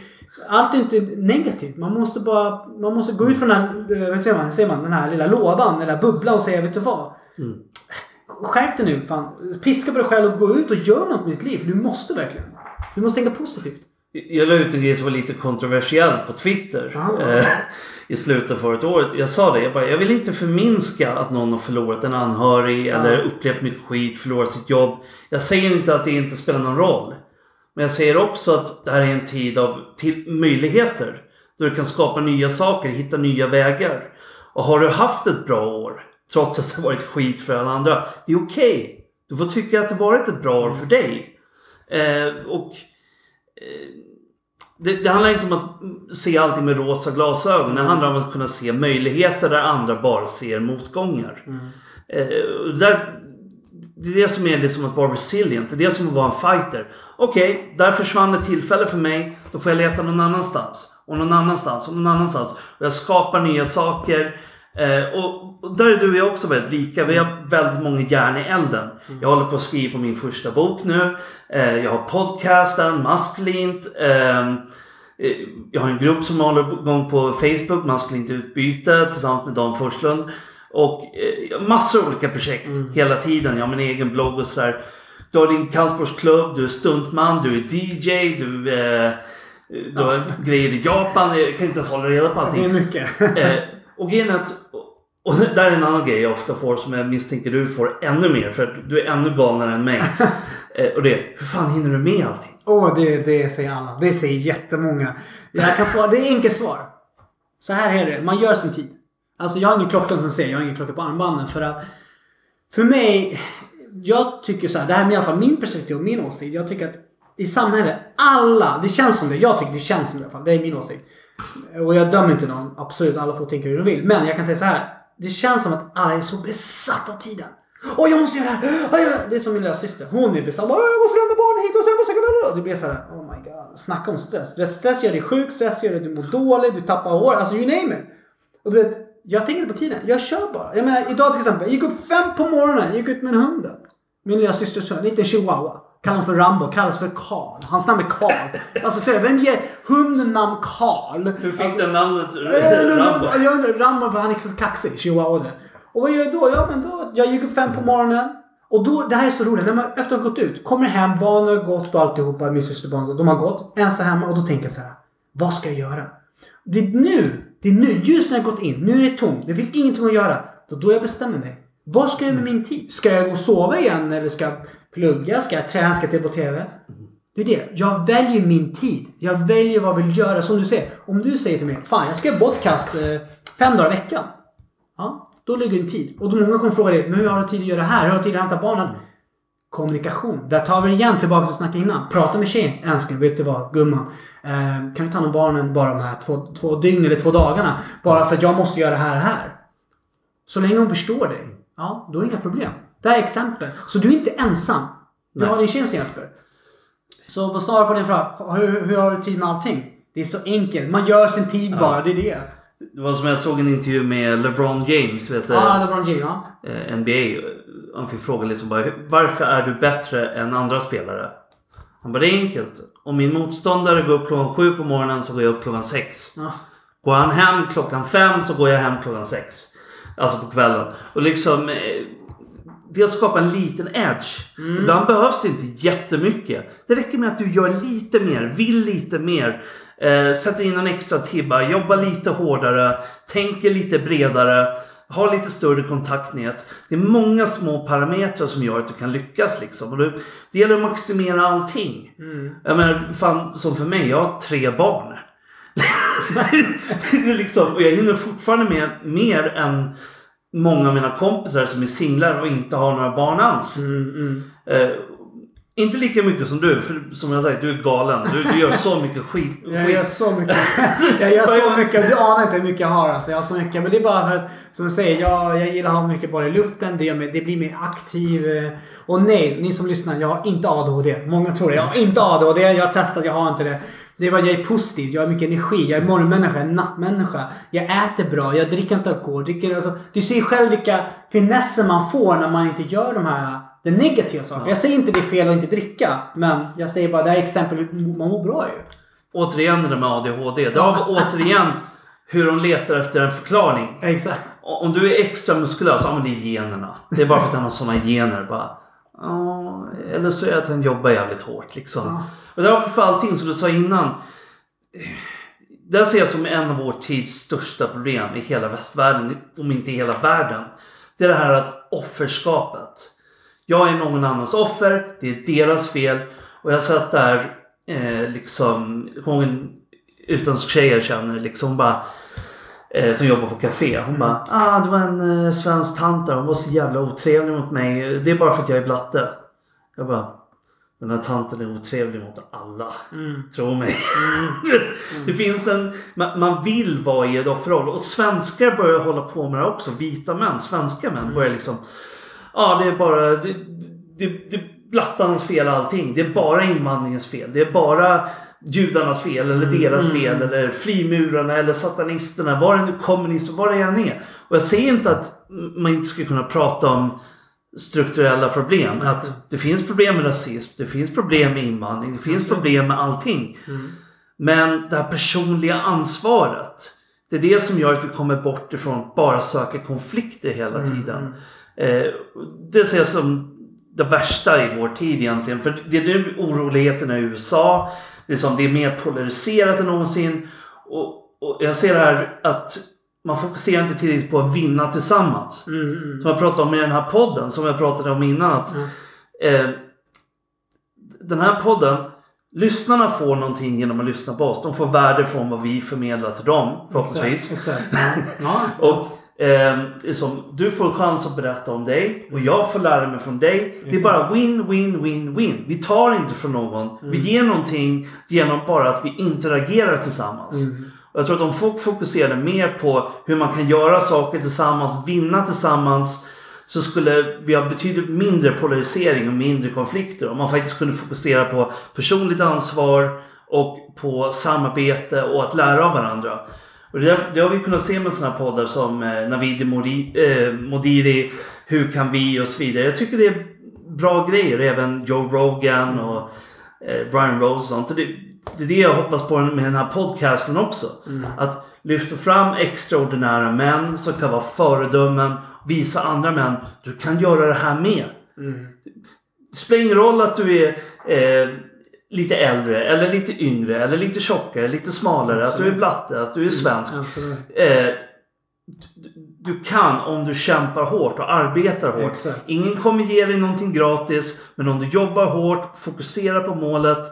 allt är inte negativt. Man måste bara man måste gå ut från den här, eh, vad säger man, säger man, den här lilla lådan, den där bubblan och säga vet du vad? Skärp dig nu fan. Piska på dig själv och gå ut och gör något med ditt liv. Du måste verkligen. Du måste tänka positivt. Jag la ut en grej som var lite kontroversiell på Twitter. Ah. Eh, I slutet av förra året. Jag sa det. Jag, bara, jag vill inte förminska att någon har förlorat en anhörig. Eller upplevt mycket skit. Förlorat sitt jobb. Jag säger inte att det inte spelar någon roll. Men jag säger också att det här är en tid av till möjligheter. Då du kan skapa nya saker. Hitta nya vägar. Och har du haft ett bra år. Trots att det varit skit för alla andra. Det är okej. Du får tycka att det varit ett bra år för dig. Eh, och det, det handlar inte om att se allting med rosa glasögon. Det handlar om att kunna se möjligheter där andra bara ser motgångar. Eh, och där, det är det som är liksom att vara resilient. Det är det som att vara en fighter. Okej, där försvann ett tillfälle för mig. Då får jag leta någon annanstans. Och någon annanstans och någon annanstans. Och jag skapar nya saker. Eh, och, och där är du och jag också väldigt lika. Vi har väldigt många järn i elden. Jag håller på att skriva på min första bok nu. Eh, jag har podcasten, maskulint. ehm, Eh, Jag har en grupp som håller igång på Facebook, Maskulint utbyte, tillsammans med Dan Forslund. Och eh, massor av olika projekt hela tiden. Jag har min egen blogg och sådär. Du har din kampsportsklubb, du är stuntman, du är DJ, du, eh, du har grejer i Japan. Jag kan inte ens hålla reda på Det allting. är mycket. Eh, och grejen är att, och det där är en annan grej jag ofta får som jag misstänker du får ännu mer. För att du är ännu galnare än mig. eh, och det hur fan hinner du med allting? Åh, det, det säger alla. Det säger jättemånga. Jag kan svara, det är enkelt svar. Så här är det. Man gör sin tid. Alltså jag har ingen klocka som säger. Jag har ingen klocka på armbanden. För att... För mig... Jag tycker så här. Det här är i alla fall min perspektiv och min åsikt. Jag tycker att i samhället, alla, det känns som det. Jag tycker det känns som det i alla fall. Det är min åsikt. Och jag dömer inte någon. Absolut, alla får tänka hur de vill. Men jag kan säga så här. Det känns som att alla är så besatta av tiden. Åh, jag måste göra det här! Det är som min lilla syster. Hon är besatt. Åh, jag måste lämna barn hit och sen måste jag... Det blir så här. Oh my god. Snacka om stress. Du vet, stress gör dig sjuk. Stress gör dig du mår dåligt. Du tappar hår. Alltså you name it. Och du vet, jag tänker inte på tiden. Jag kör bara. Jag menar, idag till exempel. Jag gick upp fem på morgonen. Jag gick ut med en hunden. Min lilla systers. En liten chihuahua. Kallar honom för Rambo. Kallas för Karl. Hans namn är Karl. Alltså ser vem ger hunden namn Karl? Hur fick den namnet? Rambo? Jag undrar, Rambo, han är så kaxig, chihuahua. Och vad gör jag då? Ja, men då? Jag gick upp fem på morgonen. Och då, det här är så roligt. När man efter att ha gått ut, kommer hem, barnen har gått och alltihopa, min syster barn, de har gått. Ensam hemma och då tänker jag så här. Vad ska jag göra? Det är nu, det är nu, just när jag gått in. Nu är det tomt. Det finns ingenting att göra. Då, då jag bestämmer mig. Vad ska jag göra med min tid? Ska jag gå och sova igen? Eller ska jag plugga? Ska jag träna? Ska jag titta på TV? Det är det. Jag väljer min tid. Jag väljer vad jag vill göra. Som du säger. Om du säger till mig. Fan, jag ska göra podcast eh, fem dagar i veckan. Ja, då ligger en tid. Och då många kommer fråga dig. Men hur har du tid att göra det här? Hur har du tid att hämta barnen? Kommunikation. Där tar vi det igen tillbaka till snacket innan. Prata med tjejen. Älskling, vet du vad? Gumman. Eh, kan du ta hand om barnen bara de här två, två dygn eller två dagarna? Bara för att jag måste göra det här och här. Så länge hon förstår dig. Ja, då är det inga problem. Det här är exempel. Så du är inte ensam. Du Nej. har din tjej som hjälper. Så på svara på din fråga. Hur, hur har du tid med allting? Det är så enkelt. Man gör sin tid bara. Det är det. Det var som jag såg en intervju med LeBron James, du vet, Ja, eh, LeBron James. Ja. eh, NBA. Han fick frågan liksom bara, varför är du bättre än andra spelare? Han bara, det är enkelt. Om min motståndare går upp klockan sju på morgonen så går jag upp klockan sex. Ja. Går han hem klockan fem så går jag hem klockan sex. Alltså på kvällen. Och liksom... Det skapar en liten edge. Ibland behövs det inte jättemycket. Det räcker med att du gör lite mer, vill lite mer. Eh, sätter in en extra tibba, jobbar lite hårdare, tänker lite bredare. Har lite större kontaktnät. Det är många små parametrar som gör att du kan lyckas liksom. Och det, det gäller att maximera allting. Jag menar, fan, som för mig, jag har tre barn. liksom, och jag hinner fortfarande med mer än många av mina kompisar som är singlar och inte har några barn alls. Mm, Eh, inte lika mycket som du, för som jag sagt, du är galen. Du, du gör så mycket skit. Jag gör så mycket. Jag gör så mycket. Du anar inte hur mycket jag har. Alltså, jag har så mycket. Men det är bara för att, som du säger, jag, jag gillar att ha mycket bara i luften. Det, gör mig, det blir mer aktiv. eh, Och nej, ni som lyssnar, jag har inte ADHD. Många tror det. Jag har inte ADHD. Jag har testat, jag har inte det. Det är bara jag är positiv. Jag har mycket energi. Jag är morgonmänniska, jag är nattmänniska. Jag äter bra. Jag dricker inte alkohol. Dricker, alltså, du ser själv vilka finesser man får när man inte gör de här det negativa sakerna. Jag säger inte det är fel att inte dricka. Men jag säger bara det här är exempel hur man mår bra ju. Återigen det där med ADHD. Det har återigen hur de letar efter en förklaring. Exakt. Om du är extra muskulös, ja men det är generna. Det är bara för att han har såna gener. Bara, ja, eller så är det att han jobbar jävligt hårt liksom. Ja. Och det har för allting som du sa innan. Det ser jag som en av vår tids största problem i hela västvärlden, om inte i hela världen. Det är det här att offerskapet. Jag är någon annans offer, det är deras fel. Och jag satt där eh, liksom, jag utländsk tjej jag känner liksom bara eh, som jobbar på café. Hon bara ah det var en eh, svensk tant där. Hon var så jävla otrevlig mot mig. Det är bara för att jag är blatte. Jag bara den här tanten är otrevlig mot alla. Tro mig. Vet, Det finns en... Man, man vill vara i en offerroll. Och svenskar börjar hålla på med det också. Vita män, svenska män börjar liksom... Ja, det är bara... Det, det, det, blattarnas fel allting. Det är bara invandringens fel. Det är bara judarnas fel eller deras Mm. fel eller frimurarna eller satanisterna. Vad det nu kommunister, vad det än är. Och jag säger inte att man inte ska kunna prata om strukturella problem. Att det finns problem med rasism, det finns problem med invandring, det finns problem med allting. Mm. Men det här personliga ansvaret. Det är det som gör att vi kommer bort ifrån att bara söka konflikter hela Mm, tiden. Eh, det ser jag som det värsta i vår tid egentligen. För det är nu oroligheterna i USA. Det är, som, det är mer polariserat än någonsin. Och, och jag ser det här att man fokuserar inte tillräckligt på att vinna tillsammans. Mm, mm. Som jag pratade om i den här podden, som jag pratade om innan. Att, eh, den här podden, lyssnarna får någonting genom att lyssna på oss. De får värde från vad vi förmedlar till dem, förhoppningsvis. Exakt. exakt. Ja. Ja. Och eh, liksom, du får chans att berätta om dig och jag får lära mig från dig. Det är Exakt. bara win, win, win, win. Vi tar inte från någon. Vi ger någonting genom bara att vi interagerar tillsammans. Mm. Och jag tror att om folk fokuserade mer på hur man kan göra saker tillsammans, vinna tillsammans. Så skulle vi ha betydligt mindre polarisering och mindre konflikter. Om man faktiskt kunde fokusera på personligt ansvar och på samarbete och att lära av varandra. Och det, det har vi kunnat se med sådana poddar som eh, Navid Modi, eh, Modiri, Hur kan vi och så vidare. Jag tycker det är bra grejer. Även Joe Rogan och eh, Brian Rose och sånt. Och det, det är det jag hoppas på med den här podcasten också. Att lyfta fram extraordinära män som kan vara föredömen. Visa andra män. Du kan göra det här med. Mm. Det spelar ingen roll att du är eh, lite äldre eller lite yngre eller lite tjockare, lite smalare. Att du är Absolut. blatte, att du är svensk. Absolut. Eh, du, du kan om du kämpar hårt och arbetar hårt. Exakt. Ingen kommer ge dig någonting gratis. Men om du jobbar hårt, fokuserar på målet.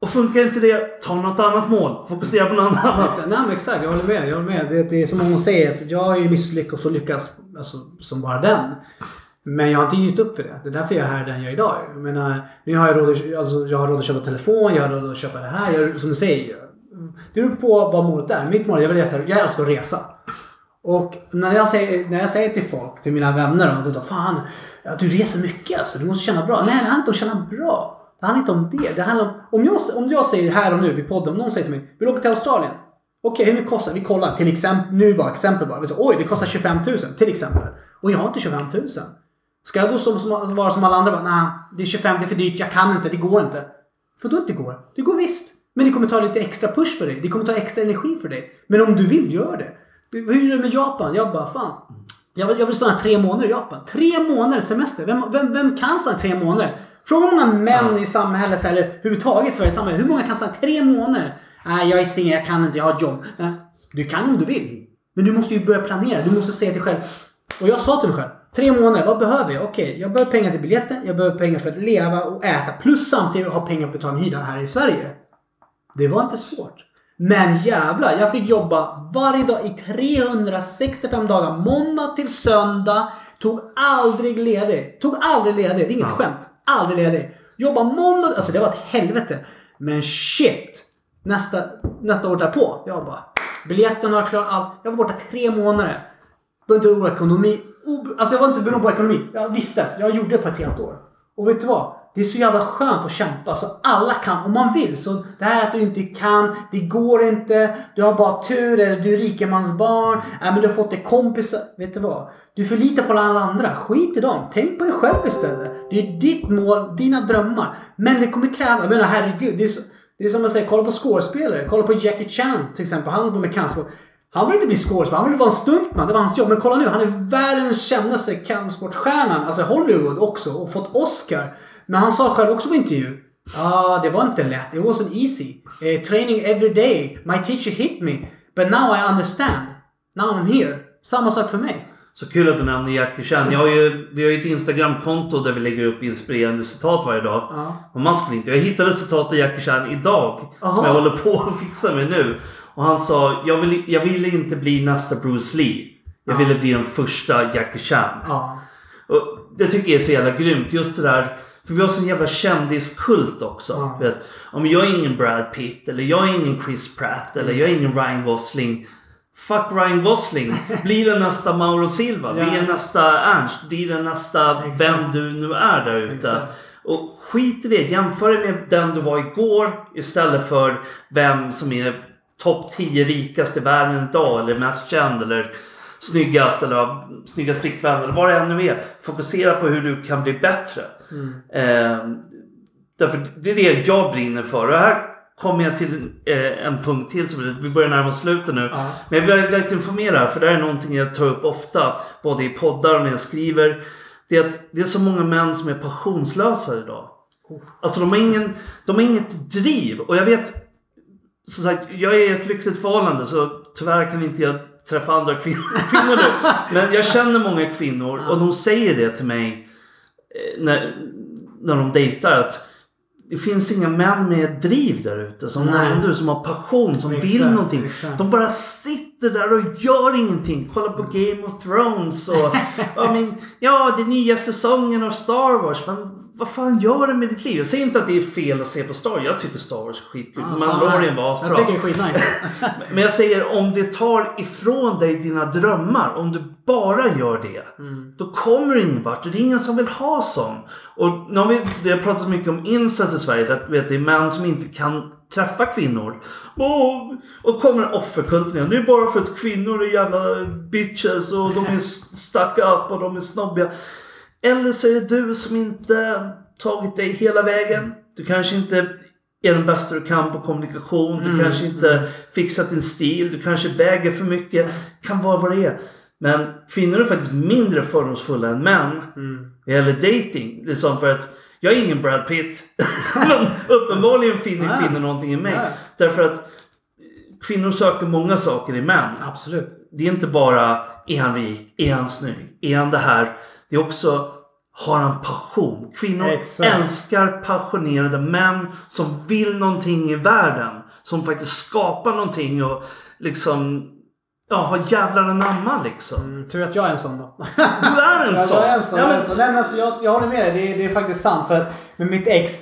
Och funkar inte det, ta något annat mål. Fokusera på något annat. Exakt. Nej, men exakt, jag håller med. Jag håller med. Det, är som hon säger, att jag har ju misslyckats och lyckats alltså, som bara den. Men jag har inte gett upp för det. Det är därför jag är här den jag är idag. Jag menar, nu har jag råd att, alltså, jag har råd att köpa telefon, jag har råd att köpa det här. Jag, som du säger. Det beror på vad målet är. Mitt mål är att resa. Jag älskar att resa. Och när jag säger, när jag säger till folk, till mina vänner, de säger Fan, att du reser mycket alltså. Du måste känna bra. Nej, det handlar inte om att känna bra. Det handlar inte om det. Det handlar om... Om jag, om jag säger här och nu vid podden, om någon säger till mig Vill du åka till Australien? Okej, hur mycket kostar det? Vi kollar. Till exempel, nu bara exempel bara. Vi säger, Oj, det kostar 25 000. Till exempel. Och jag har inte 25 000. Ska jag då som, som, vara som alla andra? Nej, det är 25, det är för dyrt. Jag kan inte. Det går inte. För då inte går? Det går visst. Men det kommer ta lite extra push för dig. Det kommer ta extra energi för dig. Men om du vill, gör det. Hur är det med Japan? Jag bara, fan. Jag vill, jag vill stanna tre månader i Japan. Tre månader semester. Vem, vem, vem kan stanna tre månader? Fråga hur många män i samhället, eller överhuvudtaget i Sveriges samhälle. Hur många kan stanna tre månader? Nej, jag är singel, jag kan inte, jag har ett jobb. Nej, du kan om du vill. Men du måste ju börja planera. Du måste säga till dig själv. Och jag sa till mig själv. Tre månader, vad behöver jag? Okej, jag behöver pengar till biljetten, jag behöver pengar för att leva och äta. Plus samtidigt ha pengar att betala en hyra här i Sverige. Det var inte svårt. Men jävlar, jag fick jobba varje dag i 365 dagar. Måndag till söndag. Tog aldrig ledig. Tog aldrig ledig. Det är inget skämt. Aldrig ledig. Jobba måndag... Alltså det var ett helvete. Men shit. Nästa, nästa år därpå. Jag bara... Biljetten har jag klarat allt. Jag var borta tre månader. Behöver inte oroa ekonomi. Alltså jag var inte beroende på ekonomi. Jag visste. Jag gjorde det på ett helt år. Och vet du vad? Det är så jävla skönt att kämpa. Så alla kan om man vill. Så det här att du inte kan. Det går inte. Du har bara tur. Eller du är rikemansbarn. Äh, men du har fått det kompisar. Vet du vad? Du förlitar på alla andra. Skit i dem. Tänk på dig själv istället. Det är ditt mål. Dina drömmar. Men det kommer kräva. Jag menar herregud. Det är, så, det är som att säga. Kolla på skådespelare. Kolla på Jackie Chan till exempel. Han på med kampsport. Han vill inte bli skådespelare, han vill vara en stuntman. Det var hans jobb. Men kolla nu, han är världens kändaste kampsportstjärnan. Alltså Hollywood också. Och fått Oscar. Men han sa själv också på intervju. Ah, det var inte lätt. It wasn't easy. Eh, training every day. My teacher hit me. But now I understand. Now I'm here. Samma sak för mig. Så kul att du nämner Jackie Chan. Jag har ju, vi har ju ett Instagramkonto där vi lägger upp inspirerande citat varje dag. Ja. Och man skulle inte. Jag hittade ett citat av Jackie Chan idag. Aha. Som jag håller på att fixa med nu. Och han sa, jag ville jag ville inte bli nästa Bruce Lee. Jag Ja. ville bli den första Jackie Chan. Ja. Och det tycker jag är så jävla grymt. Just det där. För vi har sån jävla kändiskult också. Ja. Vet, om jag är ingen Brad Pitt eller jag är ingen Chris Pratt eller jag är ingen Ryan Gosling. Fuck Ryan Gosling. Blir det nästa Mauro Silva? Ja. Blir det nästa Ernst? Blir det nästa Exakt. vem du nu är där ute? Exakt. Och skit i det. Jämför dig med den du var igår istället för vem som är topp 10 rikast i världen idag eller mest känd eller snyggast eller snyggast flickvän eller vad det än nu är. Fokusera på hur du kan bli bättre. Eh, därför det är det jag brinner för. Och här kommer jag till eh, en punkt till. Som vi börjar närma oss slutet nu. Ja. Men jag vill verkligen informera för det här är någonting jag tar upp ofta. Både i poddar och när jag skriver. Det är att det är så många män som är passionslösa idag. Alltså de har, ingen, de har inget driv. Och jag vet som sagt, jag är i ett lyckligt förhållande så tyvärr kan inte jag träffa andra kvinnor, kvinnor nu. Men jag känner många kvinnor och de säger det till mig eh, när, när de dejtar att det finns inga män med driv där ute som, som du som har passion, som vill Exakt, någonting. exakt. De bara sitter där och gör ingenting. Kolla på Game of Thrones och ja, men, ja, det nya säsongen av Star Wars. Men vad fan gör det med ditt liv? Jag säger inte att det är fel att se på Star Wars. Jag tycker Star Wars är skitkul. Ja, Mandalorian var Jag asbra. tycker det är skitnice. Men jag säger om det tar ifrån dig dina drömmar. Om du bara gör det. Mm. Då kommer du ingen vart. Det är ingen som vill ha sån. Och nu har vi, det har pratats mycket om incest i Sverige. Att vet, det är män som inte kan träffa kvinnor. Och, och kommer offerkulten igen. Det är bara för att kvinnor är jävla bitches och de är stuck up och de är snobbiga. Eller så är det du som inte tagit dig hela vägen. Du kanske inte är den bästa du kan på kommunikation. Du kanske inte fixat din stil. Du kanske väger för mycket. Kan vara vad det är. Men kvinnor är faktiskt mindre fördomsfulla än män. Eller dating. Liksom för att jag är ingen Brad Pitt. Men uppenbarligen finner kvinnor någonting i mig. Nej. Därför att kvinnor söker många saker i män Absolut. det är inte bara är han rik, är han snygg, är han det här. Det är också har han passion. Kvinnor Exakt. älskar passionerade män som vill någonting i världen. Som faktiskt skapar någonting och liksom ja, har jävlar anamma liksom. Mm, tur att jag är en sån då. Du är en sån. jag är en sån. Ja, men- en sån. Nej, men alltså, jag, jag håller med dig. Det, är- det är faktiskt sant. För att med mitt ex.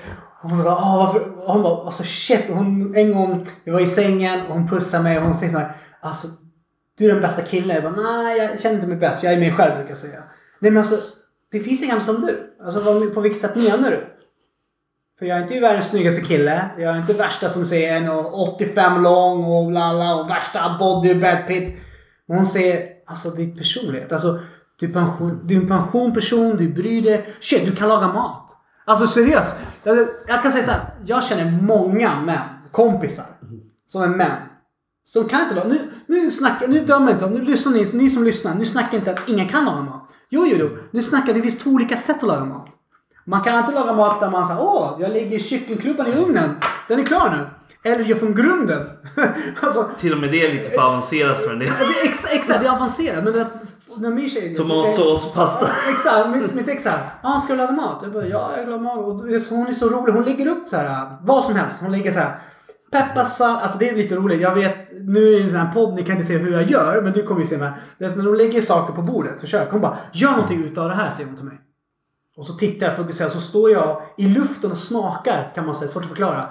Hon sa Åh, varför? Hon bara alltså shit. Hon, en gång vi var i sängen och hon pussade mig och hon säger till mig. Alltså du är den bästa killen. Jag bara nej jag känner inte mig bäst. Jag är mig själv brukar jag säga. Nej men alltså det finns ingen som du. Alltså vad, på vilket sätt menar du? För jag är inte världens snyggaste kille. Jag är inte värsta som säger 1,85 lång och bla och värsta body bad pit. Men hon säger alltså ditt personlighet. Alltså du är, pension, du är en pensionperson, du bryr dig. Shit, du kan laga mat. Alltså seriöst. Jag, jag kan säga så här. Jag känner många män, kompisar, som är män. Som kan inte laga... Nu, nu snackar... Nu dömer jag inte. Nu lyssnar ni, ni som lyssnar. Nu snackar jag inte att ingen kan laga mat. Jo, jo, jo. Nu snackar det finns två olika sätt att laga mat. Man kan inte laga mat där man säger åh, jag lägger kycklingklubban i ugnen. Den är klar nu. Eller gör från grunden. alltså, Till och med det är lite för avancerat för en del. ex, exakt, det är avancerat. Men det, när min tjej... Tomatsås och pasta. Exakt, mitt, mitt ex. Ja, ska du laga mat? Jag bara, ja, jag lagar mat. Och hon är så rolig. Hon lägger upp så här vad som helst. Hon lägger så här pepparsalt. Alltså det är lite roligt. Jag vet, nu är det en sån här podd, ni kan inte se hur jag gör. Men du kommer ju se mig. Det är så när de lägger saker på bordet så kök. Hon bara, gör någonting utav det här, säger hon till mig. Och så tittar jag, fokuserar, så står jag i luften och smakar, kan man säga. Svårt att förklara.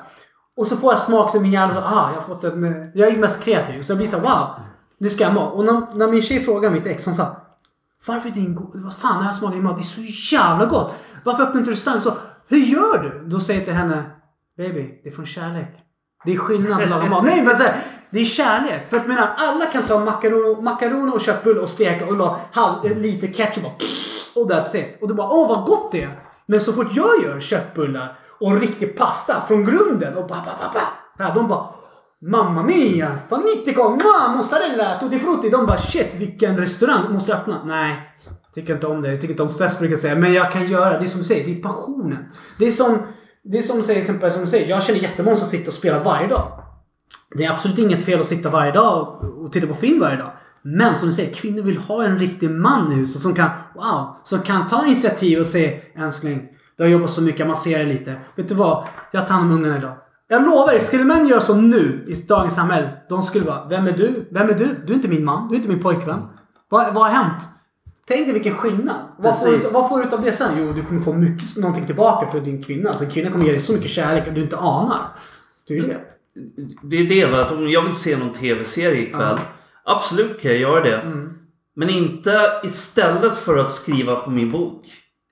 Och så får jag smak som min hjärna, ah, jag har fått en... Jag är mest kreativ. Så jag blir så här, wow, nu ska jag ha mat. Och när, när min tjej frågade mitt ex, hon sa, varför är din god... Vad fan, det här smakar din mat. Det är så jävla gott. Varför öppnar inte du restaurang? Så, hur gör du? Då säger jag till henne, baby, det är från kärlek. Det är skillnad att laga mat. Nej, men så här, det är kärlek. För att menar, alla kan ta makaroner, makaroner och köttbullar och steka och la halv, eh, lite ketchup och, och that's it. Och du bara, åh vad gott det är. Men så fort jag gör köttbullar och riktig pasta från grunden och ba, ba, ba, ba. Här, de bara Mamma mia! Fanitico! Mua, mozzarella! Tutti frutti! De bara shit vilken restaurang! Måste öppna? Nej. Tycker inte om det. Jag tycker inte om stress brukar jag säga. Men jag kan göra. Det är som du säger. Det är passionen. Det är som... Det är som du säger, exempel, som du säger. Jag känner jättemånga som sitter och spelar varje dag. Det är absolut inget fel att sitta varje dag och, titta på film varje dag. Men som du säger, kvinnor vill ha en riktig man i huset som kan, wow, som kan ta initiativ och säga älskling, du har jobbat så mycket, jag masserar lite. Vet du vad? Jag tar hand om ungarna idag. Jag lovar er, skulle män göra så nu i dagens samhälle, de skulle bara, vem är du? Vem är du? Du är inte min man, du är inte min pojkvän. Vad, vad har hänt? Tänk dig vilken skillnad. Vad får, du, vad får du ut av det sen? Jo, du kommer få mycket, någonting tillbaka för din kvinna. Alltså, en kvinna kommer ge dig så mycket kärlek att du inte anar. Ju det. Är det va, att om jag vill se någon tv-serie ikväll. Absolut kan jag göra det. Mm. Men inte istället för att skriva på min bok.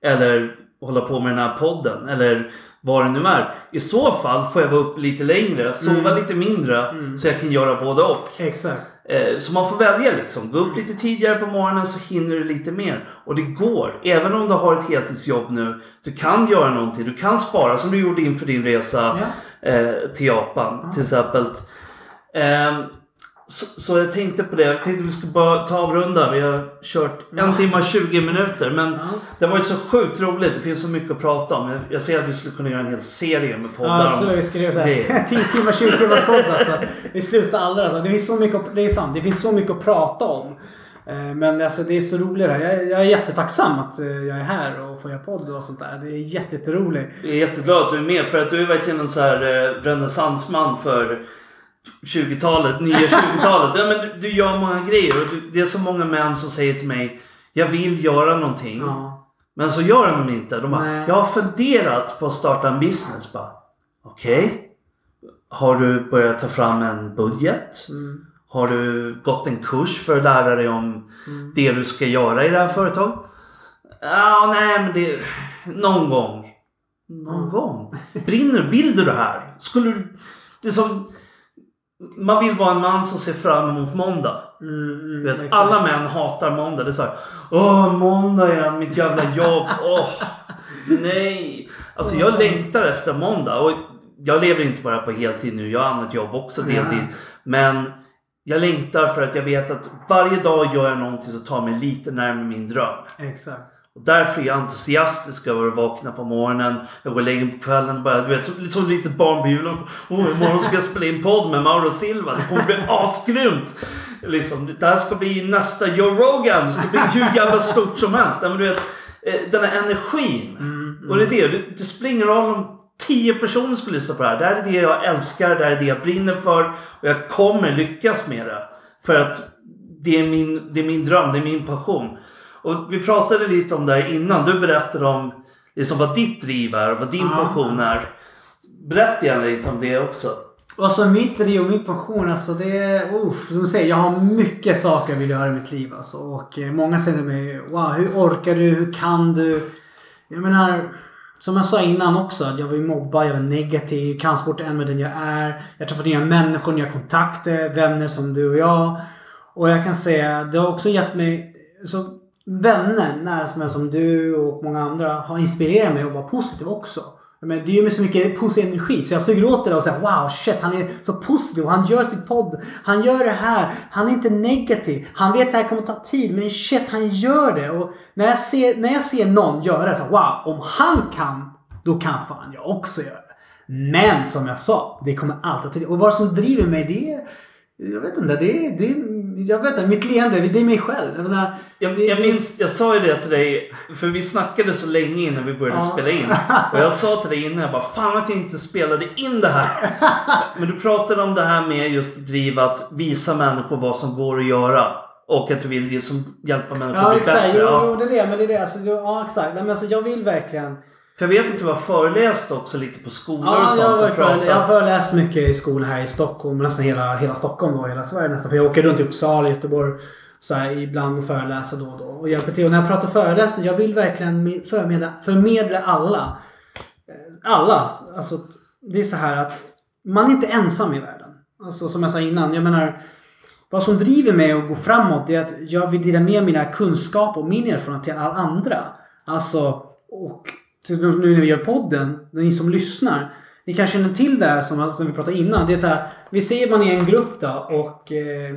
Eller hålla på med den här podden. Eller vad det nu är. I så fall får jag vara upp lite längre, sova Mm. lite mindre. Mm. Så jag kan göra både och. Exakt. Eh, Så man får välja liksom. Gå upp lite tidigare på morgonen så hinner du lite mer. Och det går. Även om du har ett heltidsjobb nu. Du kan göra någonting. Du kan spara som du gjorde inför din resa Ja. eh, till Japan till exempel. Ehm, så, så jag tänkte på det. Jag tänkte vi skulle bara ta avrunda. Vi har kört en timme och 20 minuter. Men Ja. det har varit så sjukt roligt. Det finns så mycket att prata om. Jag- Jag ser att vi skulle kunna göra en hel serie med poddar. Ja, absolut. Vi skulle göra såhär 10 timmar, 20 timmars podd alltså. Vi slutar aldrig alltså. Det finns så mycket, det är sant. Det finns så mycket att prata om. Eh, Men alltså det är så roligt det här. Jag, jag är jättetacksam att eh, jag är här och får göra podd och sånt där. Det är jätte- jätteroligt. Jag är jätteglad att du är med för att du är verkligen en så här eh, renässansman för 20-talet, nya 20-talet. Ja, men du, du gör många grejer och du, det är så många män som säger till mig Jag vill göra någonting. Ja. Men så gör de inte. De bara, Nej. jag har funderat på att starta en business. Okej. Har du börjat ta fram en budget? Mm. Har du gått en kurs för att lära dig om Mm. det du ska göra i det här företaget? Ja, nej men det... Någon gång. Någon Mm. gång. Brinner Vill du det här? Skulle du... Det är som... Man vill vara en man som ser fram emot måndag. Mm, mm, vet, exakt. alla män hatar måndag. Det är såhär... Åh, måndag igen. Mitt jävla jobb. Åh, nej. Alltså jag längtar efter måndag. Och jag lever inte bara på heltid nu. Jag har annat jobb också deltid. Men jag längtar för att jag vet att varje dag gör jag någonting som tar mig lite närmare min dröm. Exakt. Och därför är jag entusiastisk över att vakna på morgonen. Jag går mig på kvällen bara, du vet, som, som ett litet barn på julen. Åh, imorgon ska jag spela in podd med Mauro Silva. Det kommer bli asgrymt! Liksom, det här ska bli nästa Joe Rogan. Det ska bli hur jävla stort som helst. Men du vet, eh, den här energin. Mm, mm. Och det är det. Det, det spelar ingen roll om tio personer skulle lyssna på det här. Det här är det jag älskar. Det här är det jag brinner för. Och jag kommer lyckas med det. För att det är min, det är min dröm. Det är min passion. Och vi pratade lite om det här innan. Du berättade om liksom vad ditt driv är och vad din Ja. passion är. Berätta gärna lite om det också. Alltså mitt driv och min passion alltså det är... Uff, som du säger, jag har mycket saker jag vill göra i mitt liv alltså. Och eh, många säger till mig Wow, hur orkar du? Hur kan du? Jag menar... Som jag sa innan också, jag vill mobba, jag är negativ, kampsport är en med den jag är. Jag träffar nya människor, nya kontakter, vänner som du och jag. Och jag kan säga, det har också gett mig... Så Mm. vänner, nära som, som du och många andra, har inspirerat mig att vara positiv också. Men det ger mig så mycket positiv energi så jag suger åt det och säger wow shit han är så positiv. Han gör sitt podd. Han gör det här. Han är inte negativ. Han vet att det här kommer ta tid men shit han gör det. Och när jag ser, när jag ser någon göra det så wow om han kan då kan fan jag också göra det. Men som jag sa, det kommer alltid att ta tid. Och vad som driver mig det är jag vet inte. Det är, det är, jag vet inte. Mitt leende, det är mig själv. Jag menar, Jag, det- jag minns, jag sa ju det till dig, för vi snackade så länge innan vi började Ja. spela in. Och jag sa till dig innan, jag bara fan att jag inte spelade in det här. Men du pratade om det här med just driv att visa människor vad som går att göra. Och att du vill liksom hjälpa människor Ja att bli exakt. bättre. Jo, Ja. jo det är det. Men det är det. Alltså, ja exakt. Nej, men alltså, jag vill verkligen. För jag vet att du har föreläst också lite på skolor och Ja, sånt. jag har, och varit före, jag har föreläst mycket i skolan här i Stockholm. Nästan hela, hela Stockholm då. Hela Sverige nästan. För jag åker runt i Uppsala, Göteborg. Så här, ibland och föreläser då och då. Och hjälper till. Och när jag pratar föreläsning. Jag vill verkligen me- förmedla, förmedla alla. Eh, Alla. Alltså det är så här att man är inte ensam i världen. Alltså som jag sa innan. Jag menar. Vad som driver mig att gå framåt är att jag vill dela med mina kunskaper och min erfarenhet till alla andra. Alltså, och nu när vi gör podden, ni som lyssnar. Ni kanske känner till det här som, som vi pratade innan. Det är så här, vi ser man i en grupp då och eh,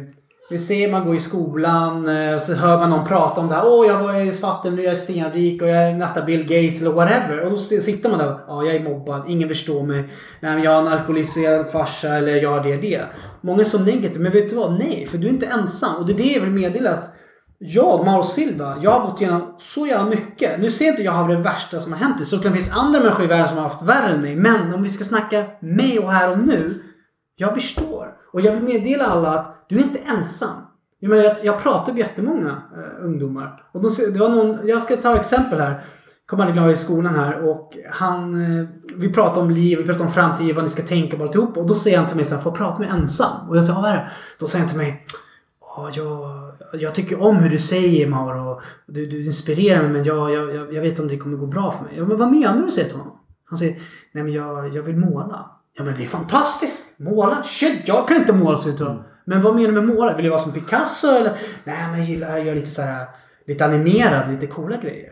vi ser man går i skolan och så hör man någon prata om det här. Åh, jag var i fattig, nu är jag stenrik och jag är nästa Bill Gates eller whatever. Och då sitter man där. Ja, jag är mobbad. Ingen förstår mig. Nej, men jag har en alkoholiserad farsa eller jag har det det. Många är så negativa. Men vet du vad? Nej, för du är inte ensam. Och det är det jag vill meddela. Att jag, Mauro Silva, jag har gått igenom så jävla mycket. Nu ser jag inte jag har det värsta som har hänt. Det såklart finns andra människor i världen som har haft värre än mig. Men om vi ska snacka mig och här och nu. Jag förstår. Och jag vill meddela alla att du är inte ensam. Jag, menar, jag, jag pratar med jättemånga eh, ungdomar. Och de, det var någon, jag ska ta exempel här. Kom aldrig glad i skolan här och han... Eh, vi pratar om liv, vi pratar om framtid, vad ni ska tänka på alltihop. Och då säger han till mig så här, får jag prata med ensam? Och jag säger, vad är det? Då säger han till mig, Ja, jag, jag tycker om hur du säger Mauro. Du, du inspirerar mig men jag, jag, jag, vet om det kommer gå bra för mig. Ja, men vad menar du? säger till honom. Han säger, nej men jag, jag vill måla. Ja men det är fantastiskt! Måla? Shit, jag kan inte måla, säger honom. Men vad menar du med måla? Vill du vara som Picasso eller? Nej men jag gillar att göra lite så här, lite animerad, lite coola grejer.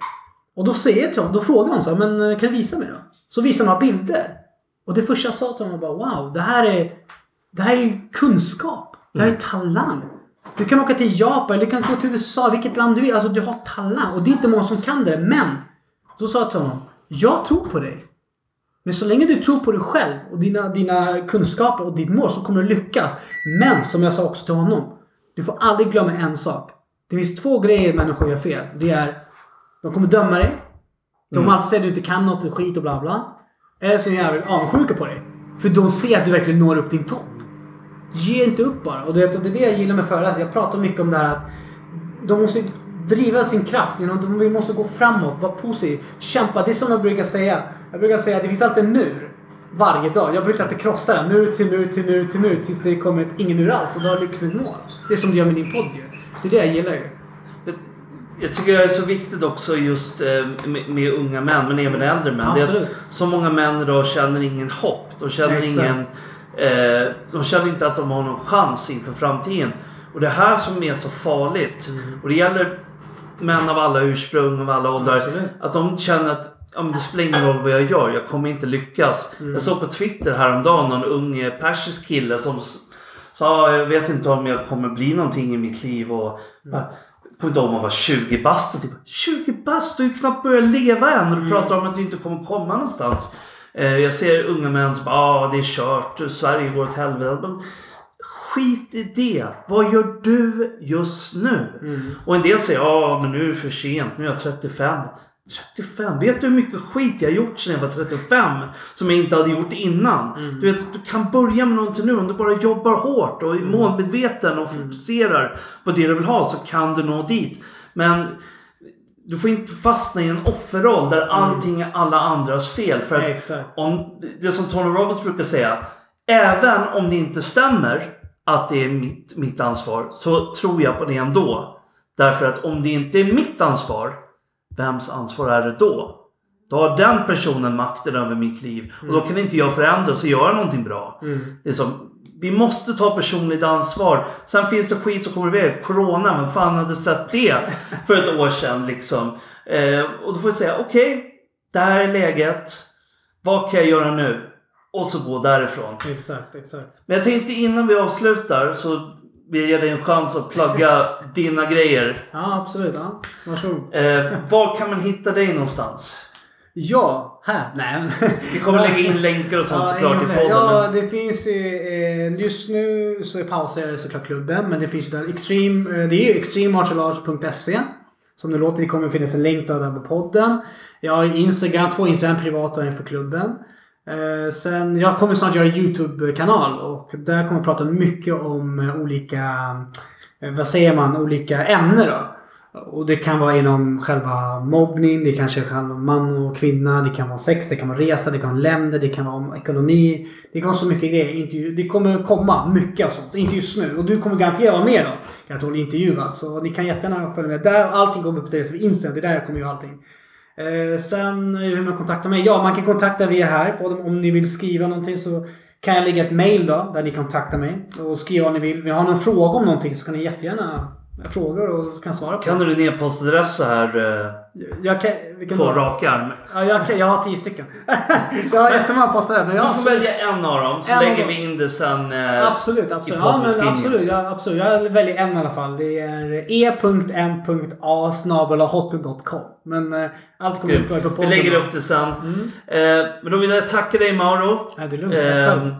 Och då säger jag till honom, då frågar han så här, men eh, kan du visa mig då? Så visar han några bilder. Och det första jag sa till honom var bara wow, det här är, det här är kunskap. Det här är talang. Du kan åka till Japan, du kan gå till USA, vilket land du vill. Alltså du har talang. Och det är inte många som kan det. Men! Så sa jag till honom, jag tror på dig. Men så länge du tror på dig själv och dina, dina kunskaper och ditt mål så kommer du lyckas. Men som jag sa också till honom. Du får aldrig glömma en sak. Det finns två grejer människor gör fel. Det är de kommer döma dig. De kommer alltid säga att du inte kan något, skit och bla bla. Eller så är de jävligt avundsjuka på dig. För de ser att du verkligen når upp din topp. Ge inte upp bara. Och det, och det är det jag gillar med föreläsare. Jag pratar mycket om det här att de måste driva sin kraft. De måste gå framåt, vara positiv, kämpa. Det är som jag brukar säga. Jag brukar säga att det finns alltid en mur. Varje dag. Jag brukar alltid krossa den. Mur till mur till mur till mur. Tills det kommer ett ingen mur alls. Och då har du lyckats med mål. Det är som du gör med din podd ju. Det är det jag gillar ju. Jag tycker det är så viktigt också just eh, med, med unga män, men även äldre män. Det är Absolut. att så många män idag känner ingen hopp. De känner Exakt. ingen... Eh, de känner inte att de har någon chans inför framtiden. Och det här som är så farligt. Mm. Och det gäller män av alla ursprung, av alla åldrar. Absolut. Att de känner att ja, men det spelar ingen roll vad jag gör, jag kommer inte lyckas. Mm. Jag såg på Twitter häromdagen någon ung eh, persisk kille som sa jag vet inte om jag kommer bli någonting i mitt liv. Och, Mm. jag kommer inte ihåg om han var 20 bast. och Typ, 20 bast? Du har ju knappt börjat leva än och Mm. du pratar om att du inte kommer komma någonstans. Eh, Jag ser unga män som ah, det är kört, Sverige går åt helvete. Skit i det. Vad gör du just nu? Och en del säger ja men nu är det för sent, nu är jag 35. 35? Vet du hur mycket skit jag gjort sedan jag var 35? Som jag inte hade gjort innan. Du vet, du kan börja med någonting nu. Om du bara jobbar hårt och är målmedveten och fokuserar på det du vill ha så kan du nå dit. Men du får inte fastna i en offerroll där allting är alla andras fel. För att om, det som Tony Robbins brukar säga. Även om det inte stämmer att det är mitt, mitt ansvar så tror jag på det ändå. Därför att om det inte är mitt ansvar, vems ansvar är det då? Då har den personen makten över mitt liv. Och då kan inte jag förändras och göra någonting bra. Det är som, vi måste ta personligt ansvar. Sen finns det skit som kommer iväg. Corona, vem fan hade sett det för ett år sedan liksom? Eh, och då får jag säga, okej, det här är läget. Vad kan jag göra nu? Och så gå därifrån. Exakt, exakt. Men jag tänkte innan vi avslutar så vill jag ge dig en chans att plugga dina grejer. Ja, absolut. Ja. Varsågod. Eh, var kan man hitta dig någonstans? Ja, här. Nej. Vi kommer lägga in länkar och sånt såklart i podden. Ja, men- det finns ju... Eh, just nu så pausar jag såklart klubben. Men det finns ju där Extreme... Eh, det är ju extrememartialarts.se. Som det låter, det kommer finnas en länk där på podden. Jag har Instagram, två Instagram privat och en för klubben. Eh, sen, jag kommer snart göra YouTube-kanal och där kommer jag prata mycket om eh, olika, eh, vad säger man, olika ämnen då. Och det kan vara inom själva mobbning, det kanske kan vara man och kvinna, det kan vara sex, det kan vara resa, det kan vara länder, det kan vara ekonomi. Det kan vara så mycket grejer. Intervju- Det kommer komma mycket och sånt. Inte just nu. Och du kommer garanterat vara med då. Garanterat bli intervjuad. Så ni kan jättegärna följa med där. Allting kommer upp på Instagram. Det är där jag kommer göra allting. Eh, sen eh, hur man kontaktar mig. Ja, man kan kontakta via här. Både om ni vill skriva någonting så kan jag lägga ett mail då. Där ni kontaktar mig. Och skriva vad ni vill. Vill ni ha någon fråga om någonting så kan ni jättegärna fråga och kan svara på. Kan du din e-postadress så här eh, Jag kan... Vilken på rak arm? Ja, jag, kan, jag har tio stycken. jag har jättemånga. Men jag Du får välja en av dem så En lägger vi in det sen. Eh, Absolut, absolut. Ja, men absolut, ja, absolut. Jag väljer en i alla fall. Det är e.m.a snabelahotmail.com. Men eh, allt kommer upp på Vi podden. lägger upp det sen. Eh, men då vill jag tacka dig Mauro. Ja, det är lugnt. Eh,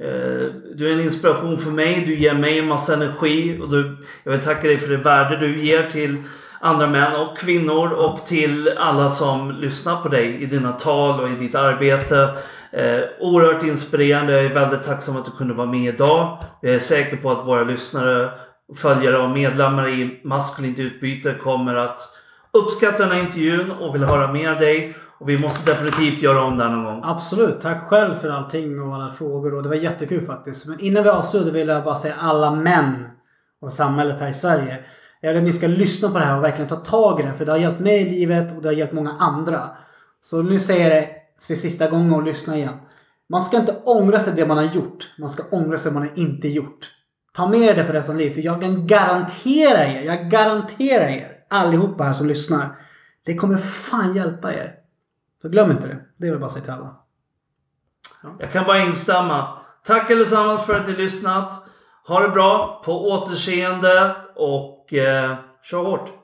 Eh, du är en inspiration för mig. Du ger mig en massa energi. Och du, jag vill tacka dig för det värde du ger till andra män och kvinnor och till alla som lyssnar på dig i dina tal och i ditt arbete. Eh, oerhört inspirerande. Jag är väldigt tacksam att du kunde vara med idag. Jag är säker på att våra lyssnare, följare och medlemmar i Maskulint Utbyte kommer att uppskatta den här intervjun och vill höra mer av dig. Och vi måste definitivt göra om det här någon gång. Absolut. Tack själv för allting och alla frågor. Och det var jättekul faktiskt. Men innan vi avslutar vill jag bara säga alla män och samhället här i Sverige. Jag vill att ni ska lyssna på det här och verkligen ta tag i det. För det har hjälpt mig i livet och det har hjälpt många andra. Så nu säger jag det för sista gången och lyssna igen. Man ska inte ångra sig det man har gjort. Man ska ångra sig det man har inte gjort. Ta med er det för resten av livet. För jag kan garantera er, jag garanterar er allihopa här som lyssnar. Det kommer fan hjälpa er. Så glöm inte det. Det vill jag bara säga till alla. Jag kan bara instämma. Tack allesammans för att ni lyssnat. Ha det bra. På återseende och eh, kör hårt.